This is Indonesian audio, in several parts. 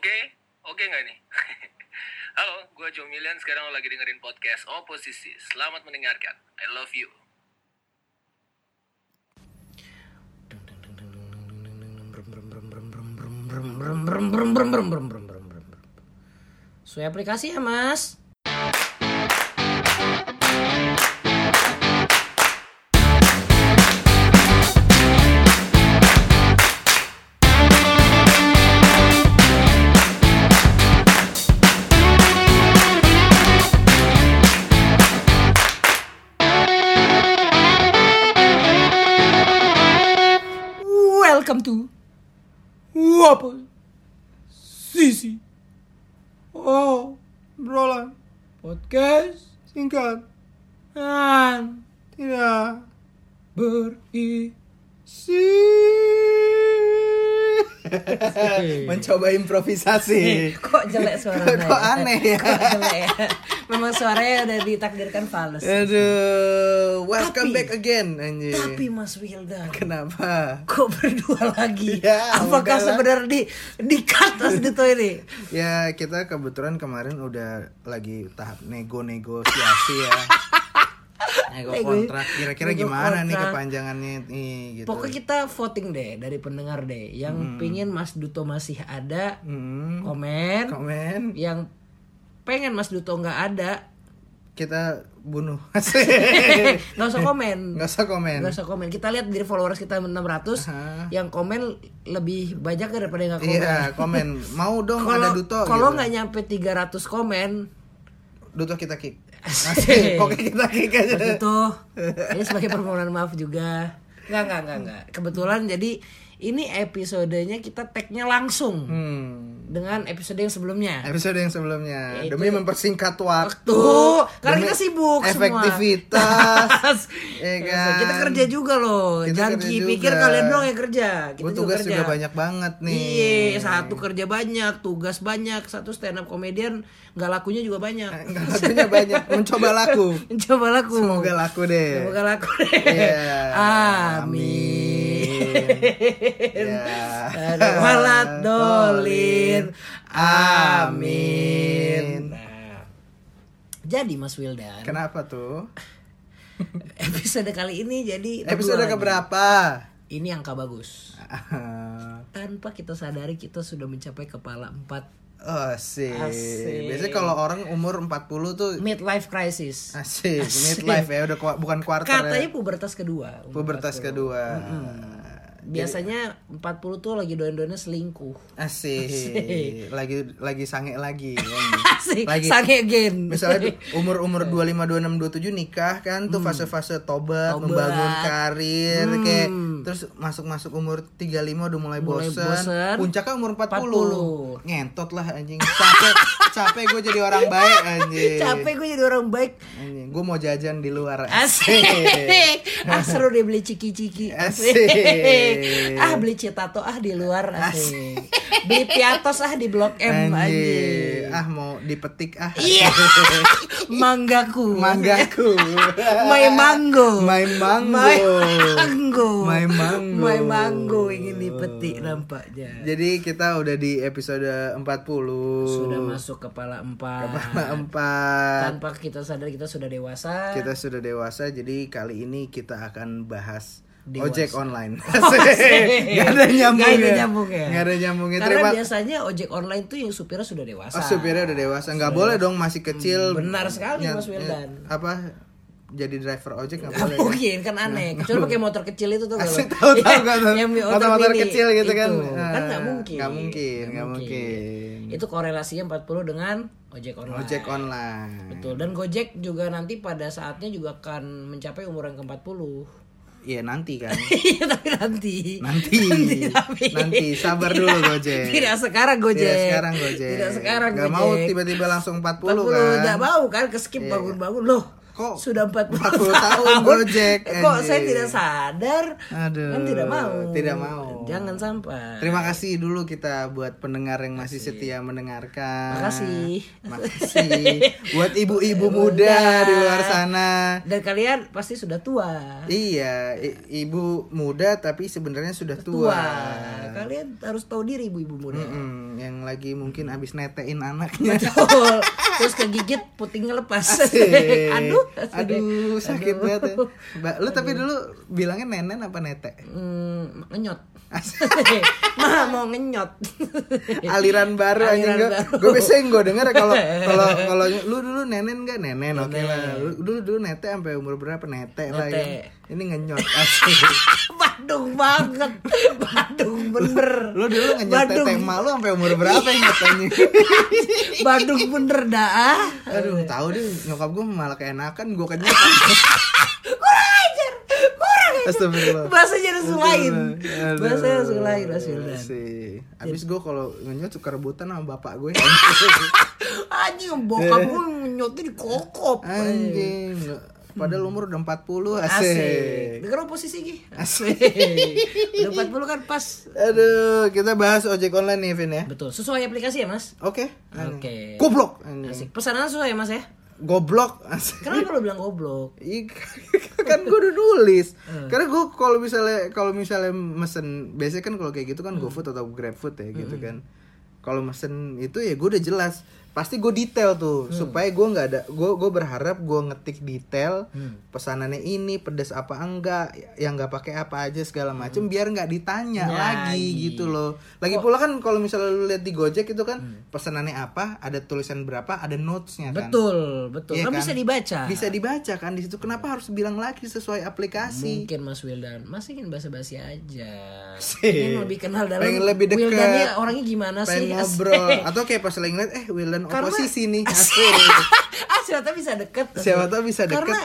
Oke, oke nggak nih? Halo, gue Joe Milian. Sekarang lo lagi dengerin podcast Oposisi. Selamat mendengarkan. I love you. Sesuai aplikasi ya mas Podcast Singkat Dan Tidak. Berisi mencoba improvisasi. Kok jelek suaranya Kok aneh ya? Kok jelek ya? Memang suaranya udah ditakdirkan fals. Aduh welcome Tapi- back again anjir Tapi Mas Wildan kenapa? Kok berdua lagi? Ya, Apakah sebenarnya di Di Mas Dito ini ya kita kebetulan kemarin udah lagi tahap nego-negosiasi ya nego kontrak. Kira-kira gimana nih kontrak. kepanjangannya nih gitu. Pokoknya kita voting deh Dari pendengar deh. Yang pingin Mas Duto masih ada Hmm, Komen. Komen. Yang pengen Mas Duto nggak ada kita bunuh. Nggak usah komen. Nggak usah komen. Nggak usah komen. Kita lihat dari followers kita 600 Aha. yang komen lebih banyak daripada yang nggak komen iya komen. mau dong kalau ada duto kalau gitu. nggak nyampe 300 komen duto kita kick Asik. Pokoknya kita kick aja. Mas itu ini sebagai permohonan maaf juga. Nggak nggak nggak nggak. Kebetulan jadi ini episodenya kita tagnya langsung hmm. dengan episode yang sebelumnya episode yang sebelumnya Ya, itu- demi mempersingkat waktu Tuh, karena kita sibuk efektivitas semua. ya Ya, kan Kita kerja juga loh. Kita Jangan juga. pikir kalian doang yang kerja. Kita Gua juga tugas kerja. juga banyak banget nih Iya, satu kerja banyak, tugas banyak, satu stand up komedian nggak lakunya juga banyak. Enggak lakunya banyak mencoba laku Coba laku. semoga laku deh Semoga laku deh. Iya. Amin. Ya. Aduh, Walat dolin. Amin. Nah, jadi Mas Wildan, kenapa tuh episode kali ini jadi episode keberapa Ini angka bagus. Tanpa kita sadari kita sudah mencapai kepala 4 Oh. Asik. Biasanya kalau orang umur 40 tuh midlife crisis. asik, Asik. midlife ya, udah bukan Katanya ya. pubertas kedua. Pubertas kedua. Biasanya 40 tuh lagi doan-doannya selingkuh. Asik. Asik. Lagi lagi sange lagi. ya. Asik, Lagi sange again. misalnya umur-umur 25, 26, 27 nikah kan tuh fase-fase tobat, Hmm. Tobat. membangun karir Hmm. kayak terus masuk-masuk umur 35 udah mulai, Mulai bosen. bosen. Puncaknya umur 40. 40. Ngentot lah anjing. Capek capek gue jadi orang baik anjing. Capek gue jadi orang baik. Anjing, gue mau jajan di luar. Asik. ah seru deh beli ciki-ciki. Asik. ah beli citato ah di luar asik. beli piatos ah di Blok M Anjing. anjing. Ah mau dipetik ah. Iya. Manggaku. Manggaku. My mango. My mango. My mango. My mango. My mango ingin dipetik nampaknya. Jadi kita udah di episode 40 Sudah masuk kepala empat. Kepala empat Tanpa kita sadar kita sudah dewasa. Kita sudah dewasa jadi kali ini kita akan bahas Dewasa. ojek online Asik. Gak ada nyambungnya Nggak ada nyambungnya. Gak ada nyambungnya Karena Terima biasanya ojek online tuh yang supirnya sudah dewasa. Oh supirnya udah dewasa Gak boleh dong masih kecil Benar sekali, Mas Wildan. Apa jadi driver ojek gak Gak boleh mungkin kan aneh. Kecuali pakai motor kecil itu tuh Asik tahu tahu kan yang motor-motor mini. kecil gitu kan Itu. Kan nggak Ah, mungkin. nggak mungkin nggak mungkin Itu korelasinya 40 dengan ojek online. ojek online Betul. Dan Gojek juga nanti pada saatnya juga akan mencapai umur yang ke-40. Iya nanti kan Iya tapi nanti. nanti tapi- nanti sabar dulu Gojek Tidak sekarang Gojek. Tidak sekarang Gojek Tidak sekarang Gak Gojek. mau tiba-tiba langsung 40, 40 kan Nggak mau kan ke skip bangun-bangun loh. Kok sudah 40, 40 tahun Gojek, Kok saya tidak sadar? Aduh, Kan tidak mau. tidak mau. Jangan sampai. Terima kasih dulu kita buat pendengar yang masih setia mendengarkan. Makasih. Makasih. buat ibu-ibu muda di luar sana. Dan kalian pasti sudah tua. Iya, i- ibu muda tapi sebenarnya sudah tua. Tua. Kalian harus tahu diri ibu-ibu muda. Mm-mm, yang lagi mungkin abis netein anaknya. Betul. Terus kegigit putingnya lepas. Asik. Aduh. Aduh, sakit Aduh. banget ya. Mbak, lu tapi dulu bilangnya nenen apa nete? Hmm, ngenyot. Mah mau ngenyot. aliran baru anjing Aliran gue baru. gue biasanya gue denger kalau kalau kalau lu dulu nenen gak nenen oke lah lu dulu dulu nete sampai umur berapa nete, lah Nete. ya. Ini ngenyot Badung banget. Badung bener. lu dulu ngenyot Badung. tete emak lu sampai umur berapa ya katanya Badung bener dah. aduh tahu deh nyokap gue malah keenakan gue kenyot Kurang ajar. Kurang ajar. Astagfirullah Bahasanya harus lain. Bahasanya harus lain. Asik. Abis gue kalau ngenyot suka rebutan sama bapak gue Anjing bokap gue ngenyotnya di kokop. Anjing Padahal umur udah 40 asik, Asik. Dengar posisi Gi. Asik. Udah 40 kan pas. Aduh, kita bahas ojek online nih, Vin ya. Betul. Sesuai aplikasi ya, Mas? Oke. Oke. Goblok. Anjing. Asik. Pesanan sesuai ya, Mas ya? Goblok. Asik. Kenapa lo bilang goblok? Ih, kan gue udah nulis. Hmm. Karena gue kalau misalnya kalau misalnya mesen biasanya kan kalau kayak gitu kan Hmm. GoFood atau GrabFood ya gitu kan. Kalau mesen itu ya gue udah jelas. Pasti gue detail tuh Hmm. supaya gue nggak ada gue gue berharap gue ngetik detail Hmm. pesanannya ini pedas apa enggak yang nggak pakai apa aja segala macem biar nggak ditanya Hmm. lagi Lagi. gitu loh. Lagi pula kan kalau misalnya lu lihat di Gojek itu kan Hmm. pesanannya apa, ada tulisan berapa, ada notesnya kan. Betul, betul. Iya kan, kan? bisa dibaca. Bisa dibaca kan di situ. Kenapa harus bilang lagi sesuai aplikasi? Mungkin Mas Wildan, Mas ingin basa-basi aja. Ingin lebih kenal dalam Pengen lebih deket. Wildannya orangnya gimana Pengen sih? ngobrol Asik. atau kayak pas lagi ngeliat eh Wildan Karena- oposisi nih. Ah, siapa tahu bisa deket. Siapa tahu bisa deket. Karena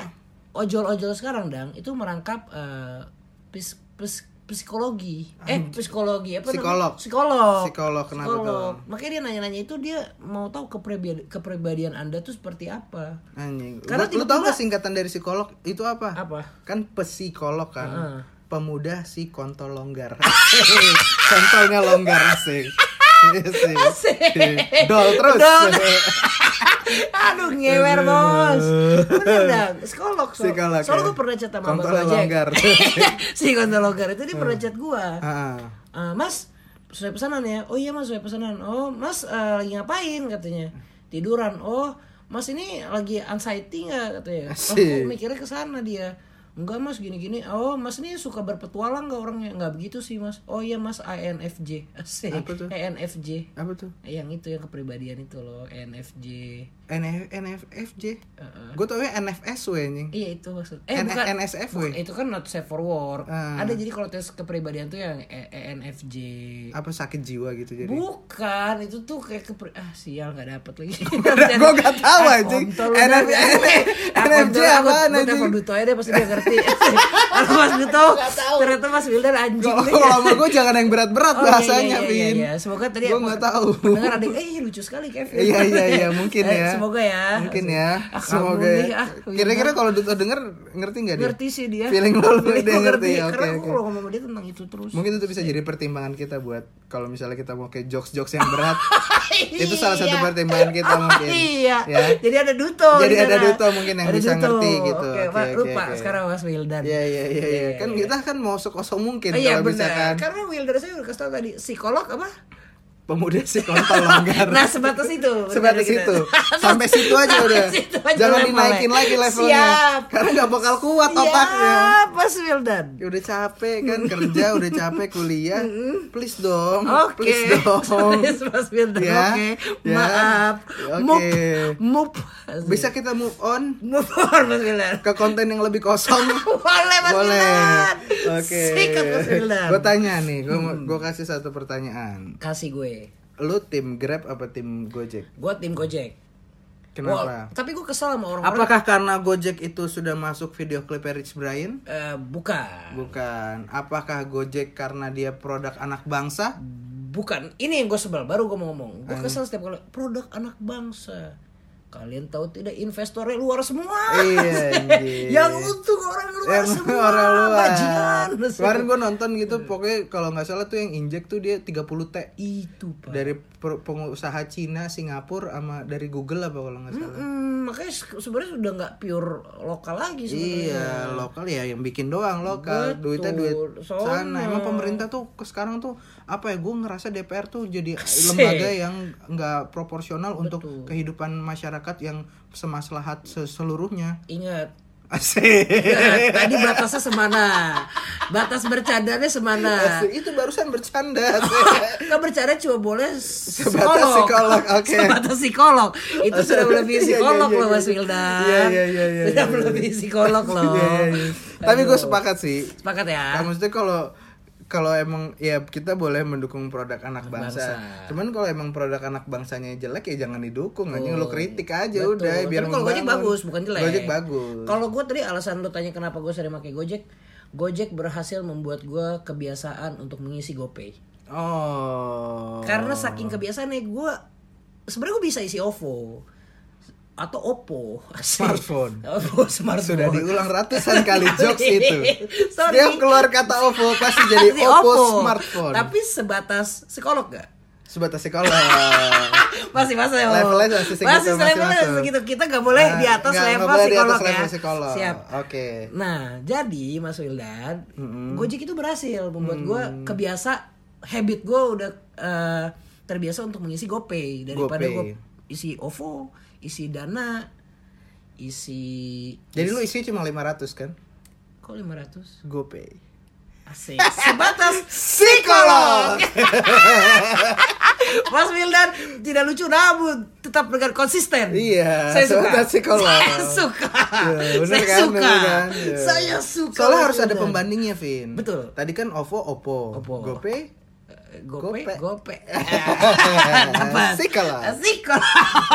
ojol-ojol sekarang dang itu merangkap eh, pis- pis- psikologi. Eh, psikologi apa Psikolog. namanya? Psikolog. Psikolog, kenapa tuh? Makanya dia nanya-nanya itu dia mau tahu kepribadian, kepribadian Anda tuh seperti apa. Anjing. Karena lu, lu tau tiba-tiba- gak singkatan dari psikolog itu apa? Apa? Kan psikolog kan. Heeh. Pemuda si kontol longgar. Kontolnya longgar asik. Asik. Asik. Dol terus. Dol. Aduh ngewer bos Bener Psikolog so. Psikolog, Soalnya ya. gue pernah chat sama Kontol Bang Gojek longgar. Si kontol longgar itu dia pernah chat gue. "Eh, Mas Sesuai pesanan ya Oh iya mas sesuai pesanan Oh mas eh, lagi ngapain katanya Tiduran Oh mas ini lagi anxiety nggak katanya Oh Asik. kok mikirnya ke sana dia Enggak mas gini-gini. Oh mas ini suka berpetualang gak orangnya? Nggak begitu sih mas. Oh iya mas INFJ Asik Apa tuh? INFJ Apa tuh? yang itu yang kepribadian itu loh NFJ NF, NFFJ. Heeh. Gue tau ya NFS we anjing. iya itu maksud eh N- bukan NSF, bukan, weh. itu kan not safe for work Ah. ada jadi kalau tes kepribadian tuh yang E- ENFJ Apa sakit jiwa gitu jadi. bukan itu tuh kayak kepri ah sial nggak dapet lagi Gua nggak tahu, Ah, anjing. NF NFJ gua anjing? telepon Duto aja deh pasti dia ngerti kalau Mas Duto ternyata Mas Wildan anjing Kalau sama gue jangan yang berat-berat Oh, iya, bahasanya, iya, iya, iya. Semoga tadi Gua nggak tahu. Pendengar ada eh lucu sekali Kevin. Iya iya iya mungkin Eh, ya. Semoga ya. Mungkin ya. Ah, Semoga ya. ah, Kira-kira kalau Duto denger ngerti nggak dia? ngerti sih dia. Feeling lo dia ngerti ya. Oke Karena aku oke. kalau ngomong dia tentang itu terus. Mungkin itu bisa jadi pertimbangan kita buat kalau misalnya kita mau kayak jokes-jokes yang berat. itu salah satu Iya. pertimbangan kita mungkin. Iya. Ya. Jadi ada Duto. Jadi di ada sana. Duto mungkin yang Ada bisa Duto. ngerti gitu. Oke, oke, lupa sekarang Mas Wildan. Iya iya iya iya. Kan iya. kita kan mau sekosong mungkin kalau misalkan Karena Wildan saya udah kasih tau tadi psikolog apa? Pemuda si kontol longgar. Nah sebatas itu. Sebatas Benar, itu. Sampai situ aja udah. situ aja Jangan dinaikin lagi levelnya. Siap. Karena nggak bakal kuat otaknya. Ya, Mas Wildan. Ya udah capek kan kerja, udah capek kuliah. Please dong. Oke. Please dong. Please, Mas Wildan. Ya, Oke. ya. Maaf. Oke. Mup. Mup. Bisa kita move on move on Mas Wildan. ke konten yang lebih kosong. Boleh Mas Boleh. Wildan. Oke. Sikat Mas Wildan. Gue tanya nih, gue gue kasih satu pertanyaan. Kasih gue. Lu tim Grab apa tim Gojek? Gue tim Gojek. Kenapa? Wah, tapi gue kesel sama orang-orang. Apakah karena Gojek itu sudah masuk video klip Rich Brian? Eh, bukan. Bukan. Apakah Gojek karena dia produk anak bangsa? Bukan. Ini yang gue sebel. Baru gue mau ngomong. Gue kesel setiap kali produk anak bangsa. Kalian tahu tidak investornya luar semua. Iya, yang untung orang luar Yang semua. orang luar. Bajingan. Kemarin gue nonton gitu, pokoknya kalau nggak salah tuh yang injek tuh dia 30 T itu pak. dari pengusaha Cina, Singapura, sama dari Google apa kalau nggak salah. Hmm, makanya se- sebenarnya sudah nggak pure lokal lagi sebenarnya. Iya, lokal ya yang bikin doang lokal. Betul. Duitnya duit Sono. sana. Emang pemerintah tuh ke sekarang tuh apa ya? Gue ngerasa DPR tuh jadi Asik. lembaga yang nggak proporsional untuk kehidupan masyarakat yang semaslahat seluruhnya. Ingat, Asik. tadi batasnya semana. Batas bercandanya semana. Asik. Itu barusan bercanda. Kan bercanda cuma boleh Sebatas psikolog. psikolog, oke. Sebatas psikolog. Itu sudah melebihi Iya, iya, psikolog iya, loh Mas. Wildan. Iya, iya, iya, iya, Sudah melebihi psikolog loh. Tapi gue sepakat sih. Sepakat ya. Nah, maksudnya kalau kalau emang ya kita boleh mendukung produk anak bangsa. bangsa. Cuman kalau emang produk anak bangsanya jelek ya jangan didukung anjing lu kritik aja Betul. udah biar Tapi kalau Gojek bagus, bukan jelek. Gojek bagus. Kalau gue tadi alasan lu tanya kenapa gue sering pakai Gojek, Gojek berhasil membuat gue kebiasaan untuk mengisi GoPay. Oh. Karena saking kebiasaannya gue sebenarnya gue bisa isi OVO atau Oppo. Smartphone. Oppo smartphone sudah diulang ratusan kali jokes itu. Sorry. Setiap keluar kata OVO pasti jadi Pasti Oppo, smartphone. Tapi sebatas psikolog gak? sebatas sekolah. Masih masuk ya. Levelnya masih segitu, masih levelnya masuk. segitu. Kita gak boleh Nah, di atas nggak- nggak level boleh di atas psikolog ya. level psikolog. Siap. Oke. Nah, jadi Mas Wildan, Gojek itu berhasil membuat gue Mm. kebiasa habit gue udah eh, terbiasa untuk mengisi GoPay daripada gue isi OVO, isi Dana, isi Jadi lu isi cuma 500 kan? kok 500? GoPay. Asik. Sebatas Psikolog. Mas Wildan tidak lucu namun tetap dengan konsisten. Iya, Saya suka. psikolog. Saya suka. Ya, bener Saya kan, suka. bener kan? Ya. Saya suka. Soalnya harus ada pembandingnya, Vin. Betul. Tadi kan OVO, Oppo. Oppo. GoPay, Gope, Gope. gope. Psikolog. Psikolog.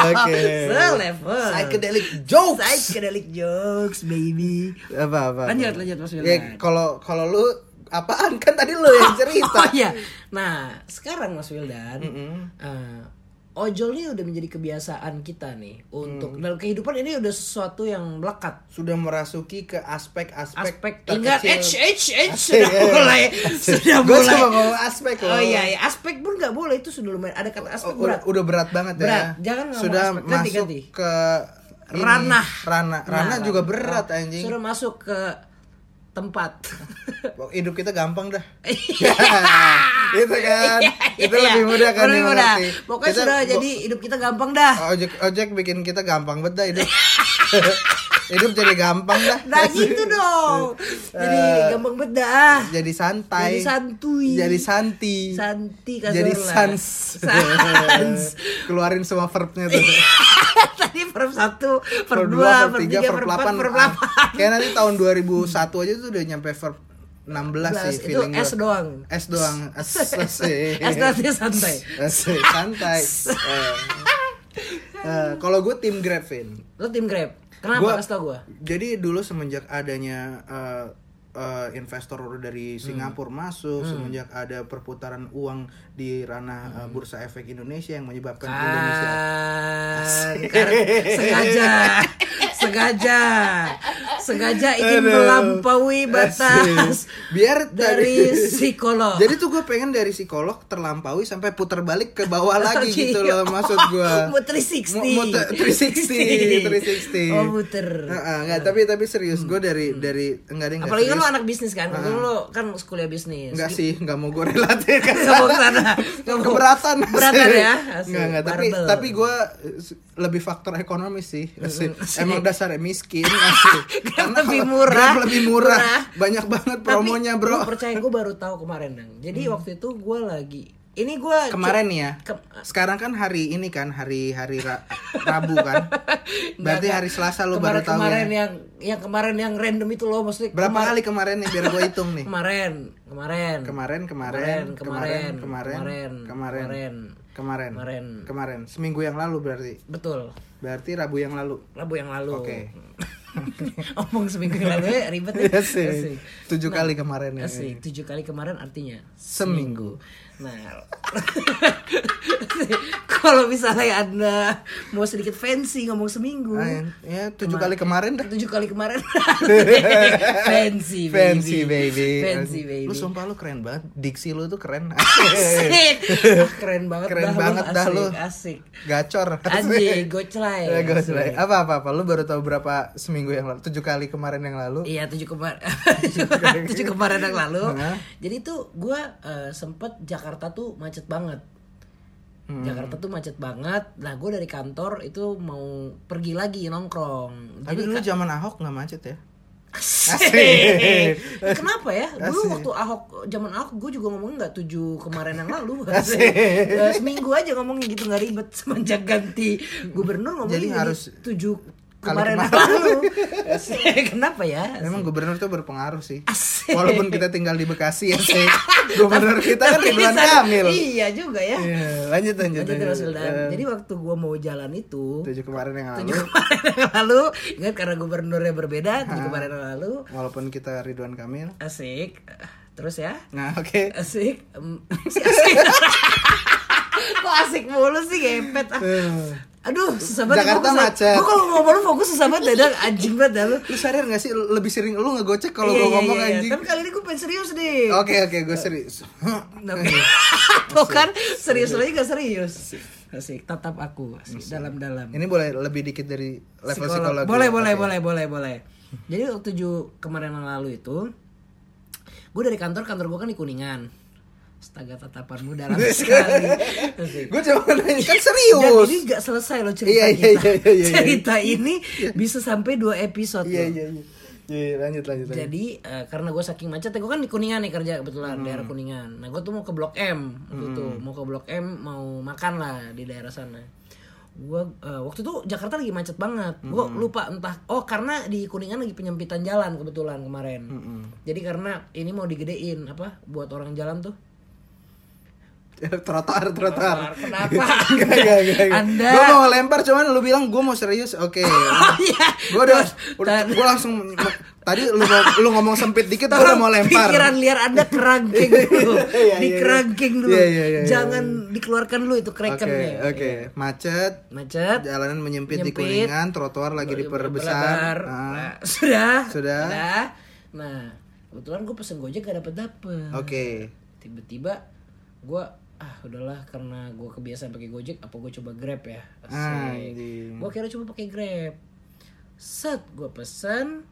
Oke. Selevel. Psychedelic jokes. Psychedelic jokes, baby. Apa apa? Lanjut, apa? lanjut, Mas Ya, kalau kalau lu apaan kan tadi lu yang cerita. Oh iya. Nah, sekarang Mas Wildan, eh, ojol ini udah menjadi kebiasaan kita nih untuk Mm. dalam kehidupan ini udah sesuatu yang melekat. Sudah merasuki ke aspek-aspek Aspek terkecil. H H H sudah iya. mulai Asik. sudah mulai. cuma ngomong aspek loh. Oh iya, iya, aspek pun nggak boleh itu sudah lumayan ada kata aspek Oh, berat. udah, udah berat banget Berat. ya. Jangan Sudah aspek. Masuk ganti. ke ini, Ranah. ranah ranah Nah, juga berat anjing. Sudah masuk ke tempat. Hidup kita gampang dah. Iya. itu kan. itu Iya, lebih mudah kan lebih mudah. Pokoknya Kita- sudah jadi hidup kita gampang dah. ojek ojek bikin kita gampang bet dah hidup. hidup jadi gampang dah. Nah gitu dong. Jadi Eh, gampang bedah. Jadi santai. Jadi santuy. Jadi santi. Santi kasur Jadi sans. Sans. Keluarin semua verbnya tuh. Tadi per satu, per dua, per tiga, per delapan. per delapan. Kayak nanti tahun 2001 aja tuh udah nyampe verb 16 sih Itu feeling S gua. doang. S doang. S, asik. S nanti santai. Asik, santai. Eh, kalau gue tim Grab, Vin. Lo tim Grab. Kenapa? Gua- kasih tau gue? Jadi dulu semenjak adanya eh, eh, investor dari Hmm. Singapura masuk, semenjak ada perputaran uang di ranah eh, bursa efek Indonesia yang menyebabkan Indonesia Kan, sengaja, sengaja, sengaja ingin Aduh. melampaui batas biar dari psikolog. Jadi tuh gue pengen dari psikolog terlampaui sampai puter balik ke bawah lagi Oke. gitu loh maksud gue. Mau 360. Mau- mau 360, 360. Oh, muter. Heeh, enggak, tapi tapi serius gue dari dari enggak ada Apalagi kan lo anak bisnis kan, kan lo kan kuliah bisnis. Enggak sih, enggak mau gue relatif ke sana. Keberatan. Keberatan ya? Enggak, enggak, tapi tapi gue lebih faktor ekonomis sih. Asik. Emang dasarnya miskin asik. Karena lebih murah. Grab lebih murah. Murah. Banyak banget Tapi promonya, Bro. Hmm. lu percaya gue baru tahu kemarin dong. Jadi waktu itu gue lagi ini gue Kemarin nih ya. Ke- Sekarang kan hari ini kan hari hari Ra- Rabu kan. Berarti hari Selasa lu baru tahu kemarin ya. yang yang kemarin yang random itu loh maksudnya Berapa kemar- kali kemarin nih biar gue hitung nih. kemarin kemarin Kemarin, kemarin, kemarin kemarin, kemarin kemarin, kemarin, kemarin kemarin, Kemarin. kemarin, seminggu yang lalu berarti. betul Berarti Rabu yang lalu. Rabu yang lalu Oke. omong seminggu yang lalu ya ribet ya Iya sih. Asik. Tujuh kali kemarin ya. Asik. tujuh kali kemarin artinya Seminggu. Nah, kalau misalnya anda mau sedikit fancy ngomong seminggu, Ah, ya tujuh kali kemarin dah. tujuh kali kemarin fancy, Fancy baby. fancy baby. Lu sumpah lu keren banget. Diksi lu tuh keren. Asik. Ah, keren banget Keren dah banget lu, dah lu. Asik. Gacor. Anjing, goclay. Ya, selai. Apa apa apa? Lu baru tahu berapa seminggu yang lalu? Tujuh kali kemarin yang lalu. Iya tujuh kemarin tujuh kemarin yang lalu. Hah? Jadi tuh gue sempet Jakarta tuh macet banget. Hmm. Jakarta tuh macet banget. Nah gue dari kantor itu mau pergi lagi nongkrong. Tapi dulu zaman Ahok nggak macet ya? Asik. Kenapa ya? Dulu Asik. waktu Ahok zaman Ahok gue juga ngomongnya nggak tujuh kemarin yang lalu. Asik. Eh, Seminggu aja ngomongnya gitu nggak ribet semenjak ganti gubernur ngomongnya Jadi jadi harus tujuh kemarin lalu. Asik. Kenapa ya? Memang gubernur tuh berpengaruh sih. Asik. Walaupun kita tinggal di Bekasi ya sih. Gubernur kita kan Ridwan Kamil. Iya juga ya. Iya, lanjut lanjut. Lanjut terus Wildan. Eh, Jadi waktu gua mau jalan itu tujuh kemarin yang lalu. tujuh kemarin yang lalu ingat karena gubernurnya berbeda tujuh kemarin yang lalu Walaupun kita Ridwan Kamil. asik terus ya Nah, oke. asik Em, si asik kok asik mulu sih gepet ah. Aduh susah banget Jakarta kesel- macet. gua kalau ngomong lu fokus susah banget dadang anjing banget dah lu Lu sadar gak sih lebih sering lu ngegocek kalau Iya, gua iya, ngomong iya, iya. anjing? tapi kali ini gue pengen serius nih Oke oke gue serius. Tuh kan serius lagi gak serius asik tatap aku asik dalam-dalam Ini boleh lebih dikit dari level Psikolog. psikologi. Boleh, ya? boleh, boleh, boleh, boleh. Jadi waktu tujuh kemarin lalu itu, gue dari kantor, kantor gue kan di Kuningan. Astaga tatapanmu dalam sekali. Gue cuma nanya kan Dan serius. ini gak selesai loh cerita Iya, iya, kita. iya, iya, iya. cerita ini bisa sampai dua episode Iya loh. iya iya. Iya lanjut lanjut. lanjut. Jadi eh, karena gue saking macetnya gue kan di Kuningan nih kerja kebetulan Hmm. daerah Kuningan. Nah gue tuh mau ke Blok M waktu itu mau ke Blok M mau makan lah di daerah sana. Gue waktu itu Jakarta lagi macet banget. Gue Hmm. lupa entah oh karena di Kuningan lagi penyempitan jalan kebetulan kemarin. Hmm. Jadi karena ini mau digedein apa buat orang jalan tuh. trotoar trotoar. Kenapa? Enggak enggak enggak. Anda Gue mau lempar cuman lu bilang gue mau serius. Oke. Oh iya. gue udah, udah gue langsung tadi lu lu ngomong sempit dikit gue udah mau lempar. Pikiran liar Anda kerangking dulu. Iya, iya, iya. Dikerangking dulu. Iya, iya, iya, Jangan dikeluarkan dulu itu Oke krakennya. oke. Macet. Macet. Jalanan menyempit, di Menyempit. kuningan, trotoar lagi diperbesar. Ah. Nah, sudah. Sudah. Nah, kebetulan gue pesen Gojek gak dapet dapet. Oke. Tiba-tiba gue ah udahlah karena gue kebiasaan pakai Gojek apa gue coba Grab ya. Gue kira coba pakai Grab. Set gue pesen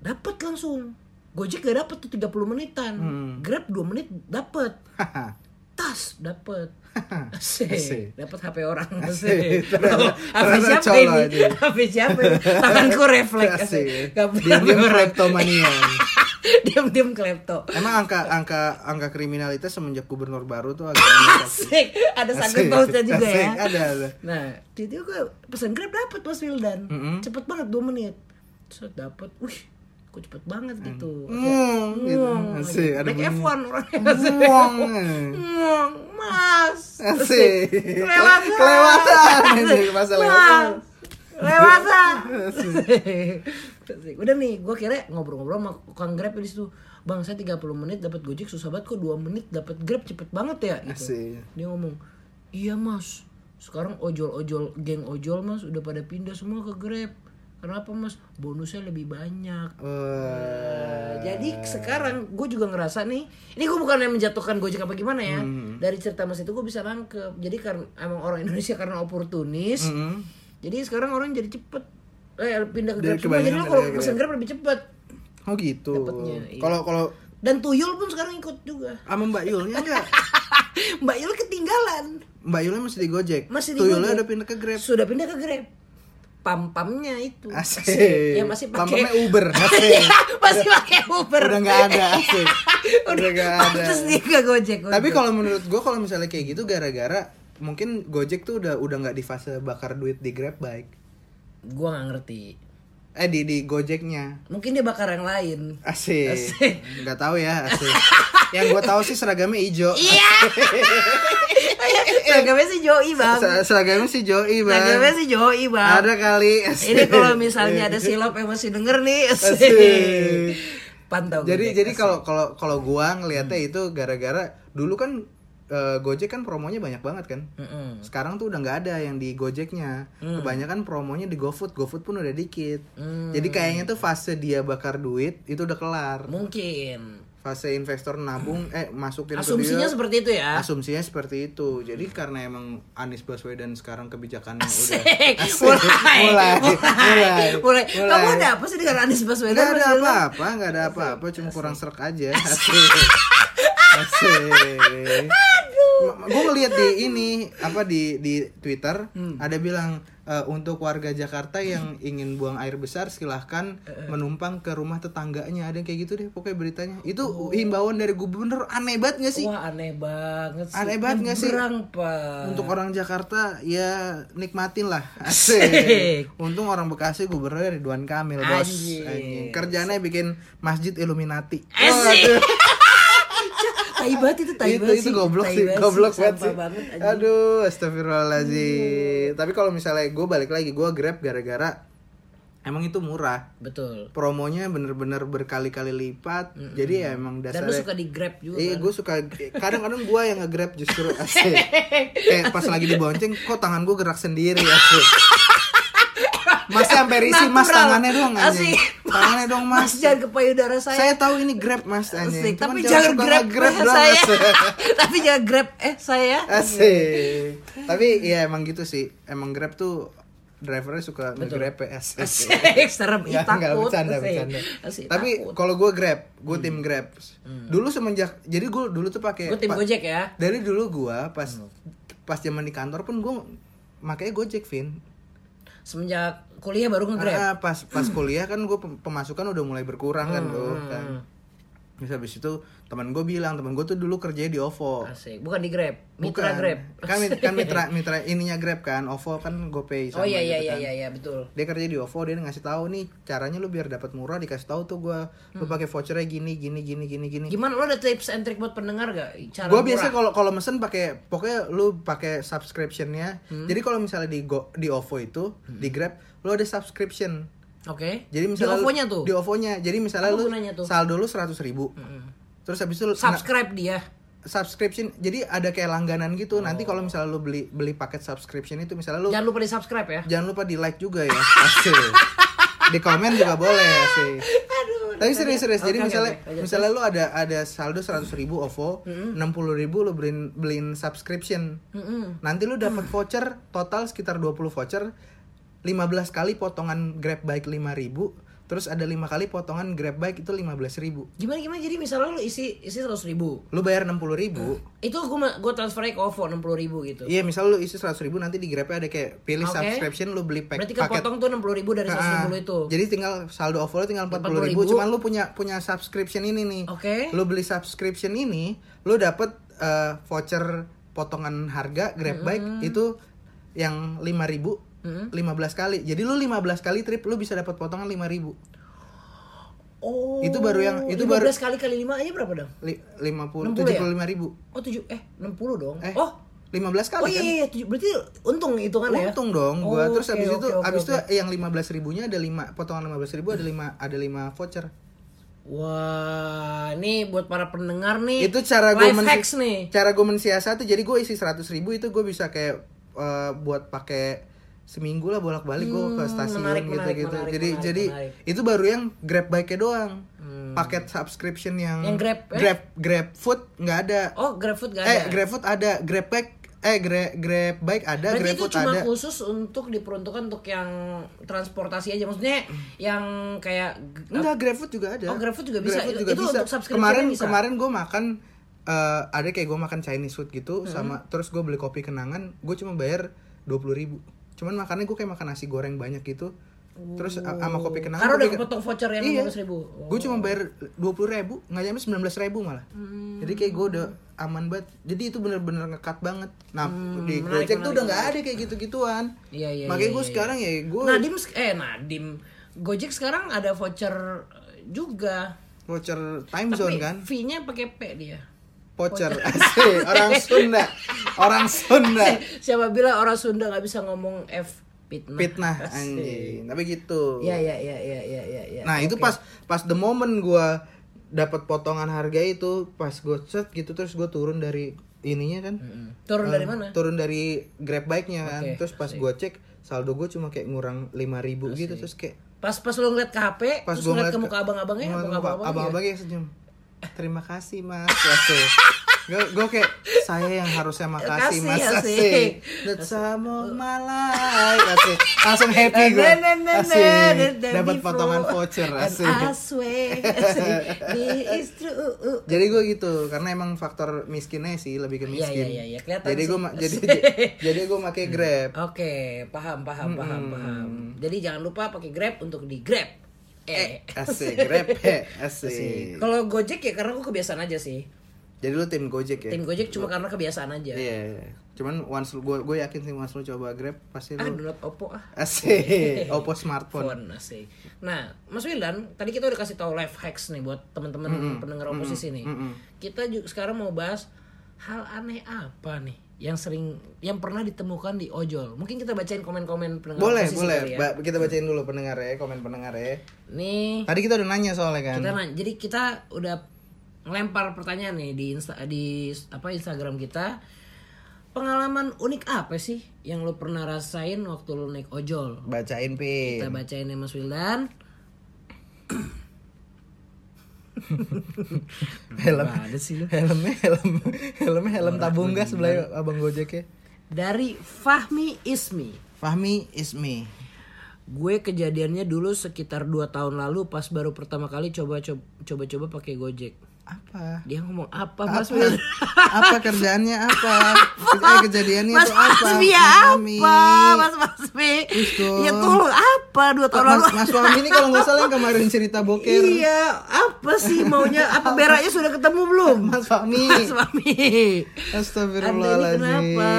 dapet langsung. Gojek gak dapet tuh 30 menitan. Hmm. Grab 2 menit dapet. Tas. Asik. Dapat HP orang. Asik. Oh, HP siapa ini? HP siapa? Tanganku refleks. Dia dia kleptomania. Diam-diam klepto. Emang angka angka angka kriminalitas semenjak gubernur baru tuh agak. Asik. Ada sangkut pautnya juga Asik. ya. Ada ada. Nah, tiba-tiba gue pesen Grab dapet Mas Wildan. Mm-mm. Cepet banget 2 menit. Set dapet. Wih, kok cepet banget gitu. Hmm, gitu. Asik, ada bunyi. F1 orangnya. Ngong, Mas. Asik. Kelewatan. Kelewatan. Asik, masa Mas. lewat. Lewatan. Asik. Udah nih, gue kira ngobrol-ngobrol sama Kang Grab di situ. Bang, saya 30 menit dapat Gojek susah banget kok 2 menit dapat Grab cepet banget ya gitu. Asik. Dia ngomong, "Iya, Mas. Sekarang ojol-ojol geng ojol, Mas, udah pada pindah semua ke Grab. Kenapa, Mas? Bonusnya lebih banyak." Wah. Jadi sekarang gue juga ngerasa nih, ini gue bukan yang menjatuhkan Gojek apa gimana ya. Hmm. Dari cerita Mas itu gue bisa nangkep. Jadi karena emang orang Indonesia karena oportunis, Mm-mm. jadi sekarang orang jadi cepet eh pindah ke Grab semua. Jadi lo kalau pindah ke pesen Grab lebih cepet. Oh gitu. Dapatnya, iya. Kalau kalau Dan Tuyul pun sekarang ikut juga. sama Mbak Yulnya enggak? Mbak Yul ketinggalan. Mbak Yulnya masih di Gojek. Masih di Tuyulnya udah pindah ke Grab. Sudah pindah ke Grab. Pam-pamnya itu. Asik. Ya masih pakai Pam-pamnya Uber. Asik. Iya, masih pakai Uber. Udah nggak ada, asik. Udah nggak ada. Pantes dia nggak Gojek. Tapi kalau menurut gue kalau misalnya kayak gitu gara-gara mungkin Gojek tuh udah udah nggak di fase bakar duit di Grab bike. Gua nggak ngerti. Eh di di Gojeknya. Mungkin dia bakar yang lain. Asik. Asik. Nggak tahu ya, asik. Yang gue tahu sih seragamnya hijau. Iya. Seragamnya sih Joey bang. Ser- Seragamnya sih Joey, Bang. Seragamnya sih Joey bang. Ada kali. asik. Ini kalau misalnya ada silop yang masih denger nih. Asik. Pantau. jadi Gojek, jadi asik. kalau kalau kalau gua ngelihatnya Hmm. itu gara-gara dulu kan eh, Gojek kan promonya banyak banget kan. Mm-mm. Sekarang tuh udah nggak ada yang di Gojeknya. Kebanyakan promonya di GoFood. GoFood pun udah dikit. Hmm. Jadi kayaknya tuh fase dia bakar duit itu udah kelar. mungkin Fase investor nabung eh masukin ke asumsinya dia. seperti itu ya. Asumsinya seperti itu. Jadi karena emang Anies Baswedan sekarang kebijakannya udah Asik. Asik. Mulai, mulai, mulai, mulai. Kamu mulai. ada apa sih dengan Anies Baswedan? Gak ada apa-apa, gak ada apa-apa, cuma kurang serak aja. Asik. Gue ngeliat di ini apa di di Twitter Hmm. ada bilang e, untuk warga Jakarta yang ingin buang air besar silahkan Eh, menumpang ke rumah tetangganya ada yang kayak gitu deh pokoknya beritanya itu himbauan dari gubernur aneh banget gak sih Oh. Wah aneh banget sih. Aneh banget nggak sih? Pak. untuk orang Jakarta ya nikmatin lah Asik. untung orang Bekasi gubernur Ridwan Kamil bos. Anjing. kerjanya bikin masjid Illuminati Asik. Tai banget itu, tai itu banget itu goblok sih goblok banget sih aduh astagfirullahaladzim tapi kalau misalnya gue balik lagi gue grab gara-gara emang itu murah Betul. promonya bener-bener berkali-kali lipat jadi ya emang Dan dasarnya lu suka di Grab juga. Iya, kan? gue suka kadang-kadang gue yang nge-grab justru asik. Kayak pas lagi dibonceng, kok tangan gue gerak sendiri asik. Mas sampai risih mas tangannya dong anjing. Tangannya dong mas. Mas jangan ke payudara saya. Saya tahu ini grab mas anjing. Tapi jangan suka grab, eh, doang, saya. Tapi jangan grab eh saya. Asik. Tapi ya emang gitu sih. Emang grab tuh drivernya suka nge-grab ya asik. Asik, serem nggak, takut. bercanda, Asik. bercanda. Asik, Tapi kalau gue grab, gue tim grab. Dulu semenjak, jadi gue dulu tuh pakai. Gue tim pa- Gojek ya. Dari dulu gue pas pas zaman di kantor pun gue makanya Gojek, Vin. Semenjak kuliah baru nge-grab. Karena pas pas kuliah kan gue pemasukan udah mulai berkurang kan tuh Hmm, kan. Terus habis itu teman gue bilang teman gue tuh dulu kerja di OVO. Asik, bukan di Grab, mitra Bukan. Grab. Kan, kan mitra mitra ininya Grab kan, OVO kan GoPay Oh iya iya gitu iya kan. iya iya betul. Dia kerja di OVO, dia ngasih tahu nih caranya lu biar dapat murah dikasih tahu tuh gua lu pakai vouchernya gini gini gini gini gini. Gimana lo ada tips and trick buat pendengar gak? Cara Gue biasa kalau kalau mesen pakai pokoknya lu pakai subscriptionnya. Hmm. Jadi kalau misalnya di Go, di OVO itu di Grab lu ada subscription. Oke. Jadi misalnya di OVO-nya tuh. Di OVO-nya. Jadi misalnya Apa tuh? saldo lu 100 ribu. Terus habis itu lu- Subscribe dia. subscription. Jadi ada kayak langganan gitu. Nanti kalau misalnya lu beli beli paket subscription itu misalnya lu Jangan lupa di subscribe ya. jangan lupa di like juga ya asik di komen juga boleh asik tapi serius serius jadi Oke, oke, misalnya oke. Lanjut. misalnya lu ada ada saldo 100 ribu OVO enam puluh ribu lu beliin beliin subscription Mm-mm. nanti lu dapat voucher total sekitar 20 voucher 15 kali potongan grab bike 5 ribu terus ada lima kali potongan grab bike itu 15 ribu Gimana gimana jadi misalnya lu isi isi seratus ribu, lu bayar 60 ribu itu gue gue transfernya ke OVO enam puluh ribu gitu. Iya, misal lu isi 100 ribu nanti di Grabnya ada kayak pilih Oke. subscription lu beli pack, Berarti paket kepotong tuh enam puluh ribu dari seratus ribu itu. Jadi tinggal saldo OVO lu tinggal 40 ribu, 40.000. cuman lu punya punya subscription ini nih. Oke. Lu beli subscription ini, lu dapet eh, voucher potongan harga Grab Bike itu yang 5000 ribu 15 kali. Jadi lu 15 kali trip lu bisa dapat potongan 5000 ribu. Oh. Itu baru yang- itu baru- 15 kali kali 5 aja berapa dong? Li- 50 60 ya? 75 ribu. Oh 7 eh 60 dong. Eh, oh. 15 kali Oh iya kan? iya, iya berarti untung hitungan ya. Untung dong gua. Oh, Terus oke, habis itu oke, oke, habis oke. itu yang 15 ribunya ada 5 potongan 15 ribu ada 5 ada 5 voucher. Wah, ini buat para pendengar nih. itu cara gue hacks nih. cara gue mensiasati jadi gue isi 100 ribu itu gue bisa kayak eh, buat pakai seminggu lah bolak balik gue ke Hmm, stasiun menarik, gitu menarik, gitu menarik, jadi menarik, jadi menarik. itu baru yang grab bike nya doang Hmm. paket subscription yang Yang Grab, eh? grab grab food nggak ada Oh, GrabFood gak eh ada. grab food ada grab bike eh grab grab bike ada Berarti grab itu food cuma ada khusus untuk diperuntukkan untuk yang transportasi aja. Maksudnya yang kayak Enggak, GrabFood juga ada. Oh, GrabFood juga bisa. Itu- juga itu bisa. untuk subscription kemarin bisa? kemarin gue makan eh, ada kayak gue makan Chinese food gitu Hmm. sama terus gue beli kopi kenangan, gue cuma bayar 20.000 ribu. Cuman makannya gue kayak makan nasi goreng banyak gitu. Terus sama kopi kenangan. Karena udah kepotong voucher yang iya. 15.000. Gue cuma bayar 20.000 ribu, nggak nyampe 19.000 ribu malah. Hmm. Jadi kayak gue udah aman banget. Jadi itu bener-bener ngekat banget. Nah di Hmm, menarik, Gojek tuh udah nggak ada kayak gitu-gituan. Iya, iya, Makanya iya, gue iya, sekarang ya gue Nadim eh Nadim Gojek sekarang ada voucher juga. voucher time Tapi zone kan. fee-nya pakai P dia. Voucher asik orang Sunda. Orang Sunda. Siapa bilang orang Sunda nggak bisa ngomong F fitnah. fitnah Asik. anjing tapi gitu Iya iya iya iya iya iya. Ya. nah itu Oke. pas pas the moment gua dapat potongan harga itu pas gue set gitu terus gue turun dari ininya kan Mm-mm. Turun dari mana? turun dari grab bike-nya kan Oke, terus pas gue cek saldo gue cuma kayak ngurang 5000 gitu terus kayak Pas pas lu ngeliat ke HP, pas terus gue ngeliat ke muka abang-abangnya, muka abang-abangnya. abang-abangnya senyum terima kasih mas. Asik gue gue kayak saya yang harusnya makasih Kasih, mas. asik. of my life asik langsung happy gue na, na, asik. dapat potongan voucher asik. True. jadi gue gitu karena emang faktor miskinnya sih lebih ke Iya, miskin. iya, iya, iya. Kelihatan jadi gue jadi jadi gue pakai grab. Oke, paham, paham, paham, paham. Jadi jangan lupa pakai Grab untuk di Grab. Eh. asik grab he, asik Kalau Gojek ya karena gue kebiasaan aja sih. jadi lu tim gojek ya Tim Gojek cuma karena kebiasaan aja. Iya, cuman once lu gue gue yakin sih once lu coba Grab pasti Ah, lu download Oppo ah. asik Oppo smartphone. Phone asik. Nah, Mas Wildan, tadi kita udah kasih tahu life hacks nih buat teman-teman pendengar oposisi nih. Kita juga sekarang mau bahas hal aneh apa nih yang sering yang pernah ditemukan di ojol. Mungkin kita bacain komen-komen pendengar Boleh, boleh. ya. Ba- kita bacain dulu pendengar ya, komen pendengar ya. Nih, Tadi kita udah nanya soalnya kan. kita nanya. Jadi kita udah ngelempar pertanyaan nih di insta di apa Instagram kita. Pengalaman unik apa sih yang lo pernah rasain waktu lo naik ojol? Bacain pin. Kita bacain ya Mas Wildan. helm. Ada sih lu. Helmnya helm helmnya helm tabung gas sebelah abang Gojek ya. Dari Fahmi Ismi. Fahmi is me. Gue kejadiannya dulu sekitar 2 tahun lalu pas baru pertama kali coba coba coba pakai Gojek. Apa? Dia ngomong apa Mas Apa? Wildan? apa kerjaannya apa? Eh, kejadiannya Mas itu apa? Masmi Mas Fahmi. apa? Mas Masmi. Ya tolong apa dua tahun lalu? Mas, Mas Fahmi ini kalau nggak salah yang kemarin cerita boker. Iya, apa sih maunya? Apa beraknya sudah ketemu belum? Mas Fahmi. Mas Fahmi. Astagfirullahaladzim. Kenapa?